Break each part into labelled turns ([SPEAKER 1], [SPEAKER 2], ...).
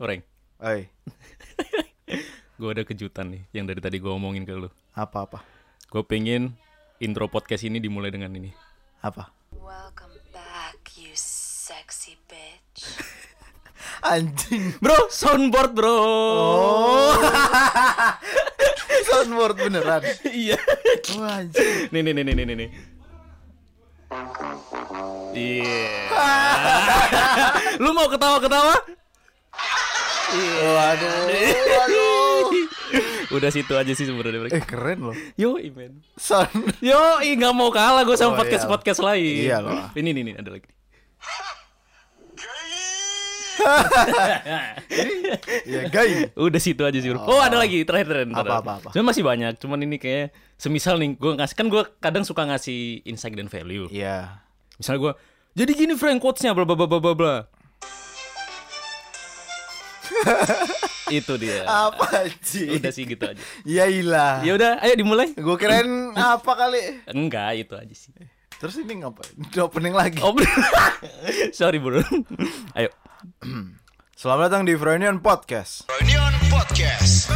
[SPEAKER 1] Orang.
[SPEAKER 2] Oi,
[SPEAKER 1] Gue ada kejutan nih yang dari tadi gue omongin ke lu.
[SPEAKER 2] apa-apa?
[SPEAKER 1] Gue pengen intro podcast ini dimulai dengan ini.
[SPEAKER 2] Apa?
[SPEAKER 3] Welcome back, you sexy bitch.
[SPEAKER 2] Anjing.
[SPEAKER 1] Bro, soundboard bro.
[SPEAKER 2] Oh. Soundboard beneran.
[SPEAKER 1] iya.
[SPEAKER 2] Wah, anjing.
[SPEAKER 1] Nih nih nih nih nih nih, nih. Iya. Lu mau ketawa-ketawa?
[SPEAKER 2] Waduh, waduh.
[SPEAKER 1] Udah situ aja sih sebenarnya.
[SPEAKER 2] Eh, keren loh.
[SPEAKER 1] Yo, men.
[SPEAKER 2] Sound.
[SPEAKER 1] Yo, ih nggak mau kalah gue sama
[SPEAKER 2] Oh,
[SPEAKER 1] podcast
[SPEAKER 2] iya.
[SPEAKER 1] podcast lain.
[SPEAKER 2] Iya loh.
[SPEAKER 1] Ini nih nih ada lagi.
[SPEAKER 2] Iya, gay.
[SPEAKER 1] Udah situ aja sih. bro. Oh, ada lagi terakhir terakhir.
[SPEAKER 2] Apa, apa, apa?
[SPEAKER 1] Sebenarnya masih banyak, cuman ini kayak semisal nih gue ngasih kan gue kadang suka ngasih insight dan value.
[SPEAKER 2] Iya.
[SPEAKER 1] Misalnya gue jadi gini Frank quotesnya bla bla bla bla bla. Itu dia.
[SPEAKER 2] Apa sih?
[SPEAKER 1] Udah sih gitu aja.
[SPEAKER 2] Ya ilah.
[SPEAKER 1] Ya udah, ayo dimulai.
[SPEAKER 2] Gue keren apa kali?
[SPEAKER 1] Enggak, itu aja sih.
[SPEAKER 2] Terus ini ngapain? Udah opening lagi.
[SPEAKER 1] Oh, sorry bro. Ayo.
[SPEAKER 2] Selamat datang di Freudian Podcast.
[SPEAKER 4] Reunion Podcast.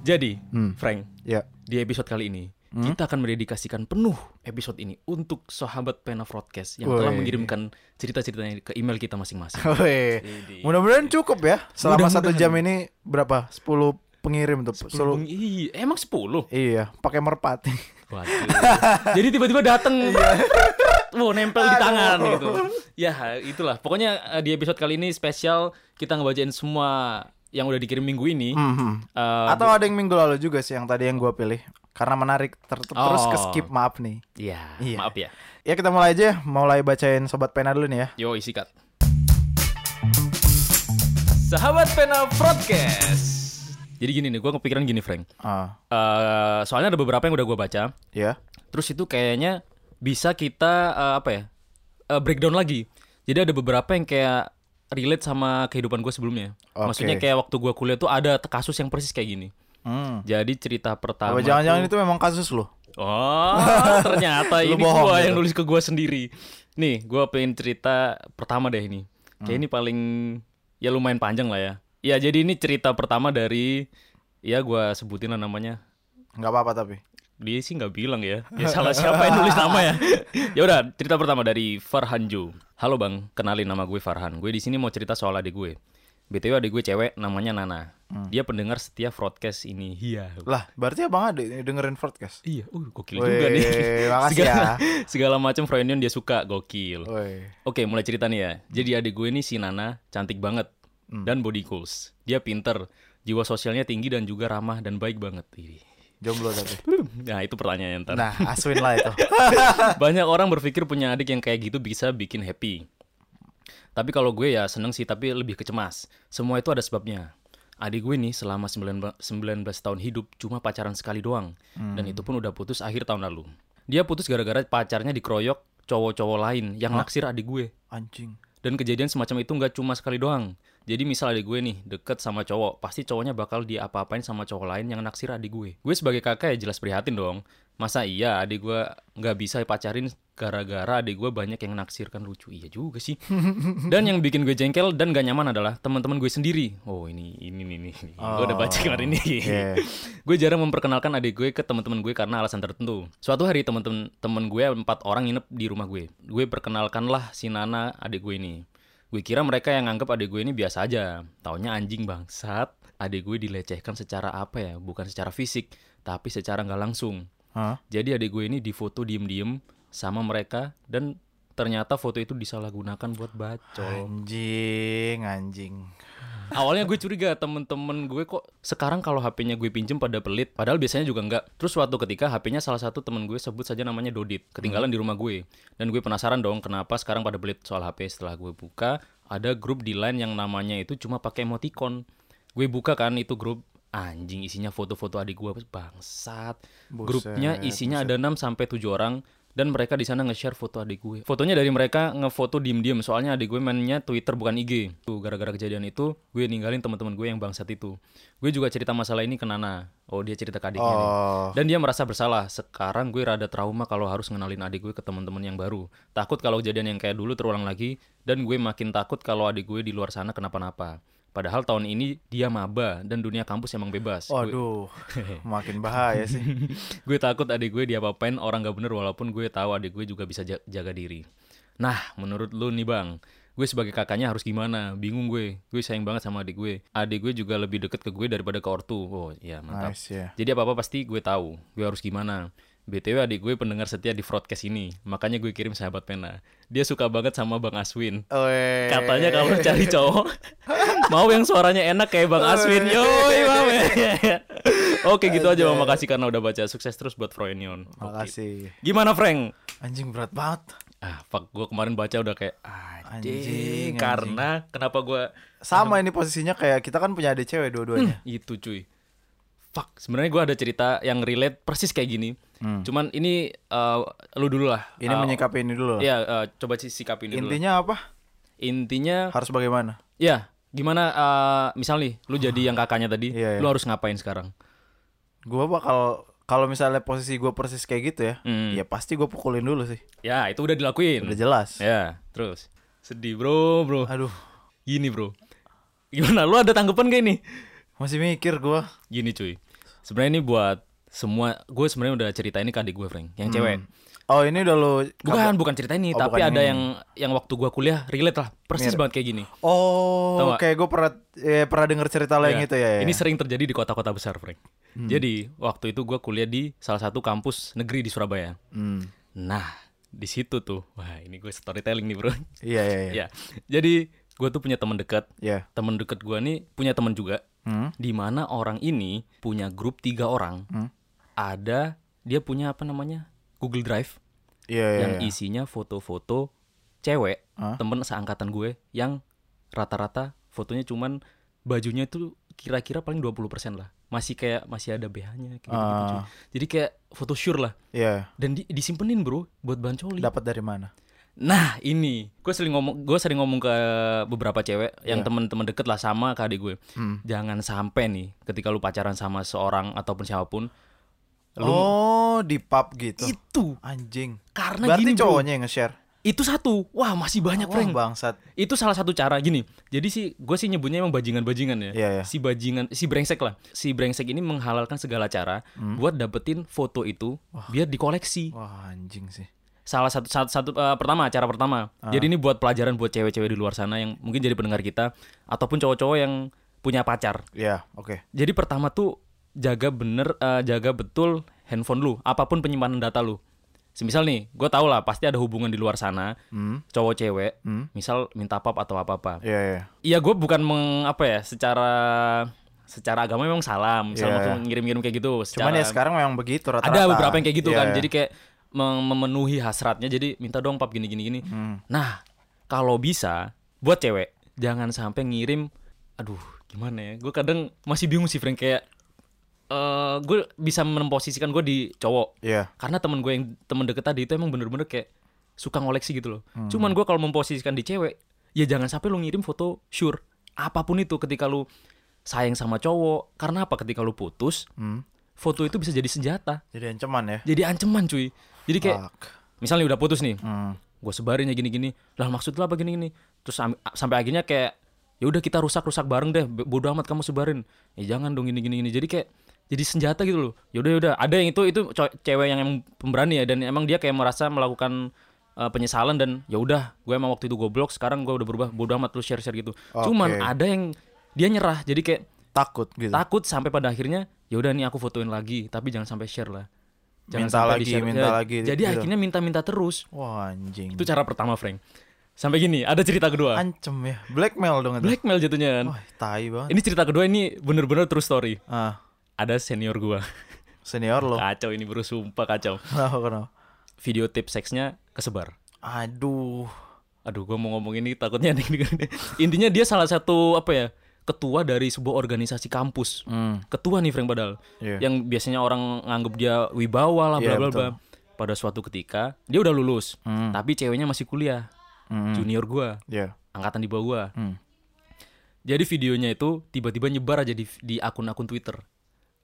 [SPEAKER 1] Jadi,
[SPEAKER 2] Hmm.
[SPEAKER 1] Frank,
[SPEAKER 2] Ya.
[SPEAKER 1] di episode kali ini kita akan mendedikasikan penuh episode ini untuk sahabat Pena Broadcast yang telah
[SPEAKER 2] Woi.
[SPEAKER 1] mengirimkan cerita-ceritanya ke email kita masing-masing.
[SPEAKER 2] Mudah-mudahan cukup ya. Selama satu
[SPEAKER 1] Mudah-mudahan.
[SPEAKER 2] jam ini berapa? 10 pengirim tuh. Selu-
[SPEAKER 1] Belum- Ih, emang 10?
[SPEAKER 2] Iya, pakai merpati.
[SPEAKER 1] Waduh. Jadi tiba-tiba dateng. Wow, nempel di tangan gitu. Ya, itulah. Pokoknya eh, di episode kali ini spesial kita ngebacain semua yang udah dikirim minggu ini.
[SPEAKER 2] Mhm.
[SPEAKER 1] Eh,
[SPEAKER 2] Atau ada yang minggu lalu juga sih yang tadi yang gua pilih. Karena menarik ter- terus
[SPEAKER 1] Oh.
[SPEAKER 2] ke skip maaf nih.
[SPEAKER 1] Iya,
[SPEAKER 2] Iya.
[SPEAKER 1] maaf ya.
[SPEAKER 2] Ya kita mulai aja, mulai bacain sobat pena dulu nih ya.
[SPEAKER 1] Yo, sikat. Sahabat Pena Broadcast. Jadi gini nih, gue kepikiran gini, Frank.
[SPEAKER 2] Ah,
[SPEAKER 1] Eh, soalnya ada beberapa yang udah gue baca.
[SPEAKER 2] ya.
[SPEAKER 1] Terus itu kayaknya bisa kita eh, apa ya? eh, breakdown lagi. Jadi ada beberapa yang kayak relate sama kehidupan gue sebelumnya.
[SPEAKER 2] Oke.
[SPEAKER 1] Maksudnya kayak waktu gue kuliah tuh ada kasus yang persis kayak gini.
[SPEAKER 2] Hmm.
[SPEAKER 1] Jadi cerita pertama.
[SPEAKER 2] Apa jangan-jangan
[SPEAKER 1] tuh-
[SPEAKER 2] itu memang kasus lo?
[SPEAKER 1] Oh, ternyata ini gua
[SPEAKER 2] gitu.
[SPEAKER 1] yang nulis ke gua sendiri. Nih, gua pengen cerita pertama deh ini. Kayak
[SPEAKER 2] Hmm.
[SPEAKER 1] ini paling ya lumayan panjang lah ya. Ya, jadi ini cerita pertama dari ya gua sebutin lah namanya.
[SPEAKER 2] Nggak apa-apa tapi.
[SPEAKER 1] Dia sih nggak bilang ya. Ya salah siapa yang nulis nama ya. ya udah, cerita pertama dari Farhanju. Halo Bang, kenalin nama gue Farhan. Gue di sini mau cerita soal adik gue. BTW adik gue cewek namanya Nana. Dia pendengar setia broadcast ini. Iya.
[SPEAKER 2] Lah, berarti abang ada dengerin podcast.
[SPEAKER 1] Iya, uh, gokil
[SPEAKER 2] Weh,
[SPEAKER 1] juga nih.
[SPEAKER 2] makasih
[SPEAKER 1] segala,
[SPEAKER 2] ya.
[SPEAKER 1] segala macam Freudian dia suka, gokil.
[SPEAKER 2] Woi.
[SPEAKER 1] Oke, mulai cerita nih ya. Jadi adik gue ini si Nana cantik banget
[SPEAKER 2] Hmm.
[SPEAKER 1] dan body goals. Dia pinter, jiwa sosialnya tinggi dan juga ramah dan baik banget. Ih.
[SPEAKER 2] Jomblo tapi.
[SPEAKER 1] Nah, itu pertanyaan ntar.
[SPEAKER 2] Nah, Aswin lah itu.
[SPEAKER 1] Banyak orang berpikir punya adik yang kayak gitu bisa bikin happy. Tapi kalau gue ya seneng sih, tapi lebih kecemas. Semua itu ada sebabnya. Adik gue nih selama 19, 19 tahun hidup cuma pacaran sekali doang. Dan itu pun udah putus akhir tahun lalu. Dia putus gara-gara pacarnya dikeroyok cowok-cowok lain yang naksir adik gue.
[SPEAKER 2] Anjing.
[SPEAKER 1] Dan kejadian semacam itu nggak cuma sekali doang. Jadi misal adik gue nih deket sama cowok, pasti cowoknya bakal diapa-apain sama cowok lain yang naksir adik gue. Gue sebagai kakak ya jelas prihatin dong. Masa iya adik gue nggak bisa pacarin gara-gara adik gue banyak yang naksirkan lucu. Iya juga sih. Dan yang bikin gue jengkel dan gak nyaman adalah teman-teman gue sendiri. Oh ini ini ini ini. Gue udah baca kemarin ini.
[SPEAKER 2] Iya.
[SPEAKER 1] gue jarang memperkenalkan adik gue ke teman-teman gue karena alasan tertentu. Suatu hari teman-teman teman gue empat orang nginep di rumah gue. Gue perkenalkanlah si Nana adik gue ini. Gue kira mereka yang nganggap adik gue ini biasa aja. Taunya anjing bangsat. Adik gue dilecehkan secara apa ya? Bukan secara fisik, tapi secara nggak langsung.
[SPEAKER 2] Hah?
[SPEAKER 1] Jadi adik gue ini difoto diem-diem sama mereka dan ternyata foto itu disalahgunakan buat bacot.
[SPEAKER 2] Anjing, anjing.
[SPEAKER 1] Awalnya gue curiga temen-temen gue kok sekarang kalau HP-nya gue pinjem pada pelit, padahal biasanya juga enggak. Terus suatu ketika HP-nya salah satu temen gue sebut saja namanya Dodit, ketinggalan di rumah gue. Dan gue penasaran dong kenapa sekarang pada pelit soal HP setelah gue buka, ada grup di line yang namanya itu cuma pakai emoticon. Gue buka kan itu grup Anjing isinya foto-foto adik gue bangsat.
[SPEAKER 2] Buset,
[SPEAKER 1] Grupnya isinya ada 6 sampai 7 orang dan mereka di sana nge-share foto adik gue. Fotonya dari mereka ngefoto diem-diem soalnya adik gue mainnya Twitter bukan IG. Tuh gara-gara kejadian itu gue ninggalin teman-teman gue yang bangsat itu. Gue juga cerita masalah ini ke Nana. Oh dia cerita ke adiknya nih.
[SPEAKER 2] Oh.
[SPEAKER 1] Dan dia merasa bersalah. Sekarang gue rada trauma kalau harus ngenalin adik gue ke teman-teman yang baru. Takut kalau kejadian yang kayak dulu terulang lagi dan gue makin takut kalau adik gue di luar sana kenapa-napa. Padahal tahun ini dia maba dan dunia kampus emang bebas. Gue-
[SPEAKER 2] Waduh, makin bahaya sih.
[SPEAKER 1] gue takut adik gue diapa-apain orang gak bener walaupun gue tahu adik gue juga bisa ja- jaga diri. Nah, menurut lu nih bang, gue sebagai kakaknya harus gimana? Bingung gue. Gue sayang banget sama adik gue. Adik gue juga lebih deket ke gue daripada ke ortu. Oh iya mantap.
[SPEAKER 2] Nice ya.
[SPEAKER 1] Jadi apa-apa pasti gue tahu. Gue harus gimana. BTW adik gue pendengar setia di broadcast ini. Makanya gue kirim sahabat pena. Dia suka banget sama Bang Aswin.
[SPEAKER 2] Weh.
[SPEAKER 1] Katanya kalau cari cowok mau yang suaranya enak kayak Bang Aswin. Yoi, Bang. Oke, gitu aja Bang. Makasih karena udah baca. Sukses terus buat Froenion.
[SPEAKER 2] Makasih.
[SPEAKER 1] Gimana, Frank?
[SPEAKER 2] Anjing berat banget.
[SPEAKER 1] Ah, fuck, gue kemarin baca udah kayak
[SPEAKER 2] Anjing,
[SPEAKER 1] anjing, karena kenapa gue
[SPEAKER 2] Sama ini posisinya kayak kita kan punya adik cewek dua-duanya.
[SPEAKER 1] itu cuy. Fuck, sebenarnya gue ada cerita yang relate persis kayak gini. Cuman ini eh, lu dulu lah.
[SPEAKER 2] Ini
[SPEAKER 1] Eh,
[SPEAKER 2] menyikapi ini dulu. lah.
[SPEAKER 1] Iya, eh, coba sih sikapin dulu.
[SPEAKER 2] Intinya apa?
[SPEAKER 1] Intinya
[SPEAKER 2] Harus bagaimana?
[SPEAKER 1] ya gimana eh, misal nih lu jadi yang kakaknya tadi,
[SPEAKER 2] Iya, iya.
[SPEAKER 1] lu harus ngapain sekarang?
[SPEAKER 2] Gua bakal kalau misalnya posisi gue persis kayak gitu ya,
[SPEAKER 1] Hmm.
[SPEAKER 2] ya pasti gue pukulin dulu sih.
[SPEAKER 1] Ya, itu udah dilakuin.
[SPEAKER 2] Udah jelas.
[SPEAKER 1] Ya, terus sedih, Bro, Bro.
[SPEAKER 2] Aduh,
[SPEAKER 1] Gini, Bro. Gimana? Lu ada tanggapan gak ini?
[SPEAKER 2] Masih mikir gue.
[SPEAKER 1] Gini, cuy. Sebenarnya ini buat semua gue sebenarnya udah cerita ini ke adik gue, Frank, yang cewek.
[SPEAKER 2] Oh ini udah lo
[SPEAKER 1] Bukan, bukan cerita ini,
[SPEAKER 2] Oh,
[SPEAKER 1] tapi ada
[SPEAKER 2] ini.
[SPEAKER 1] yang yang waktu gua kuliah relate lah, persis banget kayak gini.
[SPEAKER 2] Oh, kayak gue pernah eh, pernah denger cerita lo yang
[SPEAKER 1] Ya,
[SPEAKER 2] itu ya. ya.
[SPEAKER 1] Ini sering terjadi di kota-kota besar, Frank.
[SPEAKER 2] Hmm.
[SPEAKER 1] Jadi, waktu itu gua kuliah di salah satu kampus negeri di Surabaya.
[SPEAKER 2] Hmm.
[SPEAKER 1] Nah, di situ tuh. Wah, ini gue storytelling nih, Bro.
[SPEAKER 2] Iya iya iya.
[SPEAKER 1] ya. Jadi, gue tuh punya teman dekat.
[SPEAKER 2] Iya.
[SPEAKER 1] Teman dekat gua nih punya teman juga.
[SPEAKER 2] Hmm.
[SPEAKER 1] Di mana orang ini punya grup tiga orang.
[SPEAKER 2] Hmm.
[SPEAKER 1] Ada dia punya apa namanya? Google Drive
[SPEAKER 2] Iya iya.
[SPEAKER 1] yang
[SPEAKER 2] iya.
[SPEAKER 1] isinya foto-foto cewek
[SPEAKER 2] Hah?
[SPEAKER 1] temen seangkatan gue yang rata-rata fotonya cuman bajunya tuh kira-kira paling 20% lah masih kayak masih ada BH-nya kayak gitu,
[SPEAKER 2] Ah.
[SPEAKER 1] jadi kayak foto sure lah
[SPEAKER 2] Iya.
[SPEAKER 1] dan di, disimpenin bro buat bahan coli
[SPEAKER 2] Dapat dari mana?
[SPEAKER 1] Nah ini gue sering ngomong gue sering ngomong ke beberapa cewek yang
[SPEAKER 2] Iya.
[SPEAKER 1] temen-temen deket lah sama ke adik gue
[SPEAKER 2] Hmm.
[SPEAKER 1] jangan sampai nih ketika lu pacaran sama seorang ataupun siapa pun lu
[SPEAKER 2] Oh, di pub gitu.
[SPEAKER 1] itu
[SPEAKER 2] Anjing.
[SPEAKER 1] karena
[SPEAKER 2] Berarti
[SPEAKER 1] gini bro
[SPEAKER 2] cowoknya yang nge-share.
[SPEAKER 1] itu satu wah masih banyak
[SPEAKER 2] Wah,
[SPEAKER 1] Frank
[SPEAKER 2] bangsat.
[SPEAKER 1] itu salah satu cara gini jadi sih gue sih nyebutnya emang bajingan-bajingan ya
[SPEAKER 2] Iya, iya.
[SPEAKER 1] si bajingan si brengsek lah si brengsek ini menghalalkan segala cara
[SPEAKER 2] Hmm.
[SPEAKER 1] buat dapetin foto itu biar dikoleksi
[SPEAKER 2] Wah, anjing sih.
[SPEAKER 1] Salah satu satu, satu eh, pertama cara pertama
[SPEAKER 2] Ah.
[SPEAKER 1] jadi ini buat pelajaran buat cewek-cewek di luar sana yang mungkin jadi pendengar kita ataupun cowok-cowok yang punya pacar
[SPEAKER 2] Iya, oke.
[SPEAKER 1] jadi pertama tuh jaga bener eh, jaga betul handphone lu apa pun penyimpanan data lu Semisal nih, gue tau lah pasti ada hubungan di luar sana,
[SPEAKER 2] Hmm.
[SPEAKER 1] cowok cewek,
[SPEAKER 2] Hmm.
[SPEAKER 1] misal minta pap atau apa apa.
[SPEAKER 2] Iya, iya.
[SPEAKER 1] Iya gue bukan meng apa ya secara secara agama memang salah misal
[SPEAKER 2] Iya.
[SPEAKER 1] langsung ngirim-ngirim kayak gitu.
[SPEAKER 2] Cuman
[SPEAKER 1] Secara,
[SPEAKER 2] ya sekarang memang begitu rata-rata.
[SPEAKER 1] ada beberapa yang kayak gitu
[SPEAKER 2] Iya,
[SPEAKER 1] kan. Jadi kayak memenuhi hasratnya. Jadi minta dong pap gini gini gini.
[SPEAKER 2] Hmm.
[SPEAKER 1] Nah kalau bisa buat cewek jangan sampai ngirim. Aduh gimana ya? Gue kadang masih bingung sih Frank kayak eh gue bisa memposisikan gue di cowok
[SPEAKER 2] Iya.
[SPEAKER 1] karena temen gue yang temen deket tadi itu emang bener-bener kayak suka ngoleksi gitu loh.
[SPEAKER 2] Hmm.
[SPEAKER 1] Cuman gue kalau memposisikan di cewek, ya jangan sampai lu ngirim foto sure apa pun itu ketika lu sayang sama cowok. Karena apa? Ketika lu putus,
[SPEAKER 2] Hmm.
[SPEAKER 1] foto itu bisa jadi senjata,
[SPEAKER 2] Jadi ancaman ya.
[SPEAKER 1] jadi ancaman cuy. Jadi kayak
[SPEAKER 2] Fuck.
[SPEAKER 1] misalnya udah putus nih,
[SPEAKER 2] Hmm.
[SPEAKER 1] gue sebarin ya gini-gini. Lah maksud lu apa gini-gini? Terus sam- sampai akhirnya kayak ya udah kita rusak-rusak bareng deh. B- Bodo amat kamu sebarin. Ya jangan dong gini-gini gini. Jadi kayak jadi senjata gitu loh. Yaudah yaudah. Ada yang itu itu cewek yang emang pemberani ya dan emang dia kayak merasa melakukan uh, penyesalan dan ya udah gue emang waktu itu goblok sekarang gue udah berubah bodo amat lu share share gitu. Cuman
[SPEAKER 2] Oke.
[SPEAKER 1] ada yang dia nyerah jadi kayak
[SPEAKER 2] Takut gitu.
[SPEAKER 1] takut sampai pada akhirnya ya udah nih aku fotoin lagi tapi jangan sampai share lah.
[SPEAKER 2] Minta
[SPEAKER 1] sampai
[SPEAKER 2] lagi, minta
[SPEAKER 1] Ya,
[SPEAKER 2] lagi,
[SPEAKER 1] Jadi
[SPEAKER 2] gitu.
[SPEAKER 1] akhirnya minta-minta terus.
[SPEAKER 2] Wah, anjing.
[SPEAKER 1] Itu cara pertama, Frank. Sampai gini, ada cerita kedua.
[SPEAKER 2] Ancem ya. Blackmail dong itu.
[SPEAKER 1] Blackmail jatuhnya kan.
[SPEAKER 2] Wah, tai banget.
[SPEAKER 1] Ini cerita kedua ini bener-bener true story.
[SPEAKER 2] Ah,
[SPEAKER 1] Ada senior gua.
[SPEAKER 2] senior lo.
[SPEAKER 1] Kacau ini bro, sumpah kacau.
[SPEAKER 2] Kenapa kenapa?
[SPEAKER 1] Video tip seksnya kesebar.
[SPEAKER 2] Aduh.
[SPEAKER 1] Aduh, gua mau ngomong ini takutnya ada yang denger. Intinya dia salah satu apa ya? Ketua dari sebuah organisasi kampus.
[SPEAKER 2] Hmm.
[SPEAKER 1] Ketua nih Frank padahal.
[SPEAKER 2] Iya.
[SPEAKER 1] Yang biasanya orang nganggep dia wibawa lah bla
[SPEAKER 2] Iya,
[SPEAKER 1] bla
[SPEAKER 2] betul.
[SPEAKER 1] bla. pada suatu ketika dia udah lulus,
[SPEAKER 2] Hmm.
[SPEAKER 1] tapi ceweknya masih kuliah,
[SPEAKER 2] Hmm.
[SPEAKER 1] junior gua,
[SPEAKER 2] Iya.
[SPEAKER 1] angkatan di bawah gua.
[SPEAKER 2] Hmm.
[SPEAKER 1] Jadi videonya itu tiba-tiba nyebar aja di di akun-akun Twitter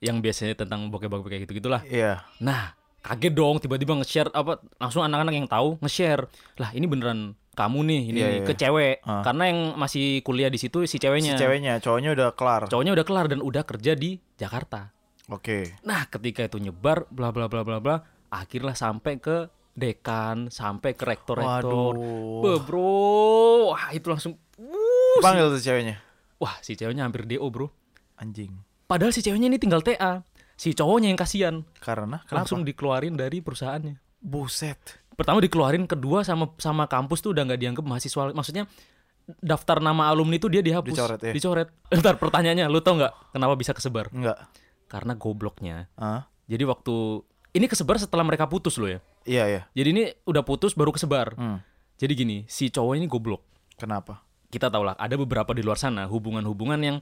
[SPEAKER 1] yang biasanya tentang bokeh-bokeh kayak gitu-gitulah.
[SPEAKER 2] Iya.
[SPEAKER 1] Nah, kaget dong tiba-tiba nge-share apa langsung anak-anak yang tahu nge-share. Lah, ini beneran kamu nih, ini
[SPEAKER 2] Iya,
[SPEAKER 1] nih,
[SPEAKER 2] iya.
[SPEAKER 1] ke cewek.
[SPEAKER 2] Ah.
[SPEAKER 1] Karena yang masih kuliah di situ si
[SPEAKER 2] Si
[SPEAKER 1] ceweknya.
[SPEAKER 2] ceweknya, cowoknya udah kelar.
[SPEAKER 1] Cowoknya udah kelar dan udah kerja di Jakarta.
[SPEAKER 2] Oke.
[SPEAKER 1] Nah, ketika itu nyebar bla bla bla bla bla, akhirnya sampai ke dekan, sampai ke rektor-rektor.
[SPEAKER 2] Waduh.
[SPEAKER 1] Beh, bro, wah itu langsung wuh,
[SPEAKER 2] Panggil tuh ceweknya.
[SPEAKER 1] Wah, si ceweknya hampir DO, Bro.
[SPEAKER 2] Anjing.
[SPEAKER 1] Padahal si ceweknya ini tinggal TA. Si cowoknya yang kasihan.
[SPEAKER 2] Karena kenapa?
[SPEAKER 1] Langsung dikeluarin dari perusahaannya.
[SPEAKER 2] buset.
[SPEAKER 1] Pertama dikeluarin, kedua sama sama kampus tuh udah nggak dianggap mahasiswa. Maksudnya daftar nama alumni tuh dia dihapus.
[SPEAKER 2] Dicoret, ya?
[SPEAKER 1] Dicoret. Ntar pertanyaannya, lu tau nggak kenapa bisa kesebar?
[SPEAKER 2] Enggak.
[SPEAKER 1] Karena gobloknya.
[SPEAKER 2] Ah?
[SPEAKER 1] Jadi waktu ini kesebar setelah mereka putus loh ya.
[SPEAKER 2] Iya, iya.
[SPEAKER 1] Jadi ini udah putus baru kesebar.
[SPEAKER 2] Hmm.
[SPEAKER 1] Jadi gini, si cowok ini goblok.
[SPEAKER 2] Kenapa?
[SPEAKER 1] Kita tau lah, ada beberapa di luar sana hubungan-hubungan yang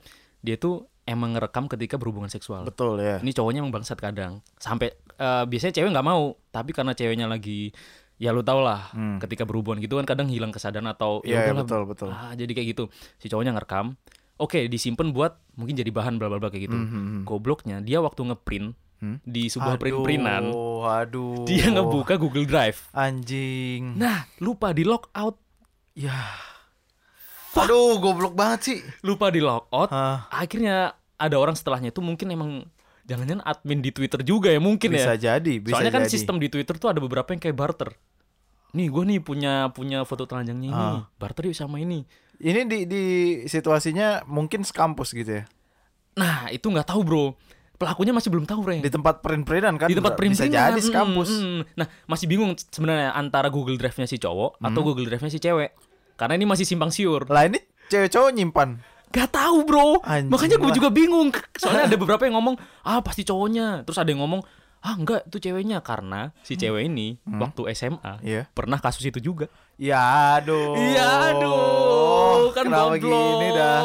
[SPEAKER 1] dia tuh emang ngerekam ketika berhubungan seksual.
[SPEAKER 2] Betul ya.
[SPEAKER 1] Ini cowoknya emang bangsat kadang. Sampai eh, biasanya cewek nggak mau, tapi karena ceweknya lagi ya lu tau lah,
[SPEAKER 2] Hmm.
[SPEAKER 1] ketika berhubungan gitu kan kadang hilang kesadaran atau
[SPEAKER 2] iya,
[SPEAKER 1] udahlah,
[SPEAKER 2] betul, betul.
[SPEAKER 1] Ah, jadi kayak gitu. Si cowoknya ngerekam. Oke, disimpan buat mungkin jadi bahan bla bla bla kayak gitu.
[SPEAKER 2] Hmm, hmm.
[SPEAKER 1] Gobloknya dia waktu ngeprint
[SPEAKER 2] Hmm?
[SPEAKER 1] di sebuah print-printan,
[SPEAKER 2] Aduh, aduh.
[SPEAKER 1] dia ngebuka Google Drive.
[SPEAKER 2] Anjing.
[SPEAKER 1] Nah, lupa di log out,
[SPEAKER 2] Ya. Aduh, goblok banget sih.
[SPEAKER 1] lupa di log out.
[SPEAKER 2] Ah,
[SPEAKER 1] Akhirnya ada orang setelahnya itu mungkin emang jangan-jangan admin di Twitter juga ya mungkin
[SPEAKER 2] bisa
[SPEAKER 1] ya.
[SPEAKER 2] jadi, bisa
[SPEAKER 1] Soalnya kan
[SPEAKER 2] jadi.
[SPEAKER 1] sistem di Twitter tuh ada beberapa yang kayak barter. Nih gue nih punya punya foto telanjangnya ini,
[SPEAKER 2] Ah.
[SPEAKER 1] barter yuk sama ini.
[SPEAKER 2] Ini di di situasinya mungkin sekampus gitu ya.
[SPEAKER 1] Nah itu nggak tahu bro, pelakunya masih belum tahu Reng.
[SPEAKER 2] Di tempat print-printan kan
[SPEAKER 1] di tempat print
[SPEAKER 2] bisa jadi sekampus.
[SPEAKER 1] Nah masih bingung sebenarnya antara Google Drive-nya si cowok atau
[SPEAKER 2] Hmm.
[SPEAKER 1] Google Drive-nya si cewek. Karena ini masih simpang siur.
[SPEAKER 2] Lah ini cewek cowok nyimpan.
[SPEAKER 1] Gak tahu bro.
[SPEAKER 2] Anjing
[SPEAKER 1] Makanya gue juga bingung. Soalnya ada beberapa yang ngomong ah pasti cowoknya. Terus ada yang ngomong ah enggak itu ceweknya karena si cewek ini waktu SMA
[SPEAKER 2] Iya.
[SPEAKER 1] pernah kasus itu juga.
[SPEAKER 2] Ya aduh.
[SPEAKER 1] Iya aduh kan
[SPEAKER 2] kenapa
[SPEAKER 1] goblok.
[SPEAKER 2] gini dah.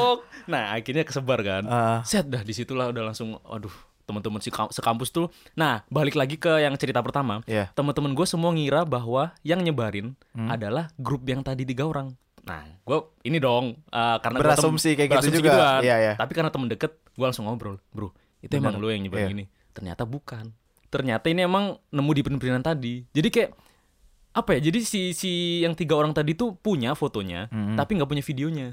[SPEAKER 1] Nah akhirnya kesebar kan.
[SPEAKER 2] Ah.
[SPEAKER 1] Set dah di situlah udah langsung aduh teman-teman si kam- sekampus tuh. Nah balik lagi ke yang cerita pertama.
[SPEAKER 2] Iya.
[SPEAKER 1] Teman-teman gue semua ngira bahwa yang nyebarin
[SPEAKER 2] Hmm.
[SPEAKER 1] adalah grup yang tadi tiga orang. Nah, gue ini dong uh, karena
[SPEAKER 2] Berasumsi kayak gitu
[SPEAKER 1] berasumsi
[SPEAKER 2] juga.
[SPEAKER 1] gituan.
[SPEAKER 2] Iya, iya.
[SPEAKER 1] Tapi karena temen deket, gue langsung ngobrol, bro. Itu
[SPEAKER 2] Bener.
[SPEAKER 1] emang lo yang nyebarin
[SPEAKER 2] Iya.
[SPEAKER 1] gini. Ternyata bukan. Ternyata ini emang nemu di print-printan tadi. Jadi kayak apa ya? Jadi si si yang tiga orang tadi tuh punya fotonya,
[SPEAKER 2] Hmm.
[SPEAKER 1] tapi nggak punya videonya.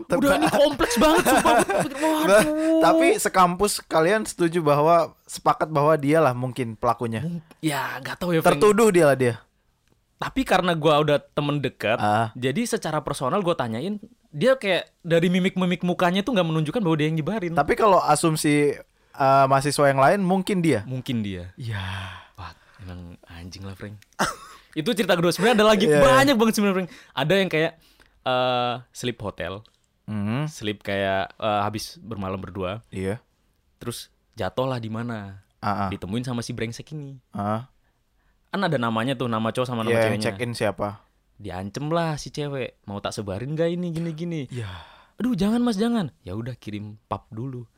[SPEAKER 2] Tapi-
[SPEAKER 1] Udah ini kompleks banget sumpah.
[SPEAKER 2] Bah,
[SPEAKER 1] Waduh.
[SPEAKER 2] Tapi sekampus kalian setuju bahwa sepakat bahwa dialah mungkin pelakunya.
[SPEAKER 1] ya nggak tahu ya.
[SPEAKER 2] Tertuduh dia lah dia.
[SPEAKER 1] Tapi karena gua udah temen dekat,
[SPEAKER 2] Ah.
[SPEAKER 1] jadi secara personal gue tanyain, dia kayak dari mimik-mimik mukanya tuh nggak menunjukkan bahwa dia yang nyebarin.
[SPEAKER 2] Tapi kalau asumsi uh, mahasiswa yang lain mungkin dia.
[SPEAKER 1] Mungkin dia.
[SPEAKER 2] Ya.
[SPEAKER 1] Wah, emang anjing lah, Frank. itu cerita kedua. Sebenarnya ada lagi
[SPEAKER 2] Iya, iya.
[SPEAKER 1] banyak banget sebenarnya, Frank. Ada yang kayak eh sleep hotel,
[SPEAKER 2] Hmm,
[SPEAKER 1] sleep kayak eh, habis bermalam berdua,
[SPEAKER 2] iya.
[SPEAKER 1] terus jatuh lah di mana?
[SPEAKER 2] Ah, ah,
[SPEAKER 1] Ditemuin sama si brengsek ini.
[SPEAKER 2] ah.
[SPEAKER 1] Kan ada namanya tuh, nama cowok sama nama
[SPEAKER 2] yang
[SPEAKER 1] ceweknya.
[SPEAKER 2] check in siapa?
[SPEAKER 1] Diancem lah si cewek, mau tak sebarin gak ini gini-gini.
[SPEAKER 2] Ya.
[SPEAKER 1] Aduh, jangan Mas, jangan. Ya udah kirim pap dulu.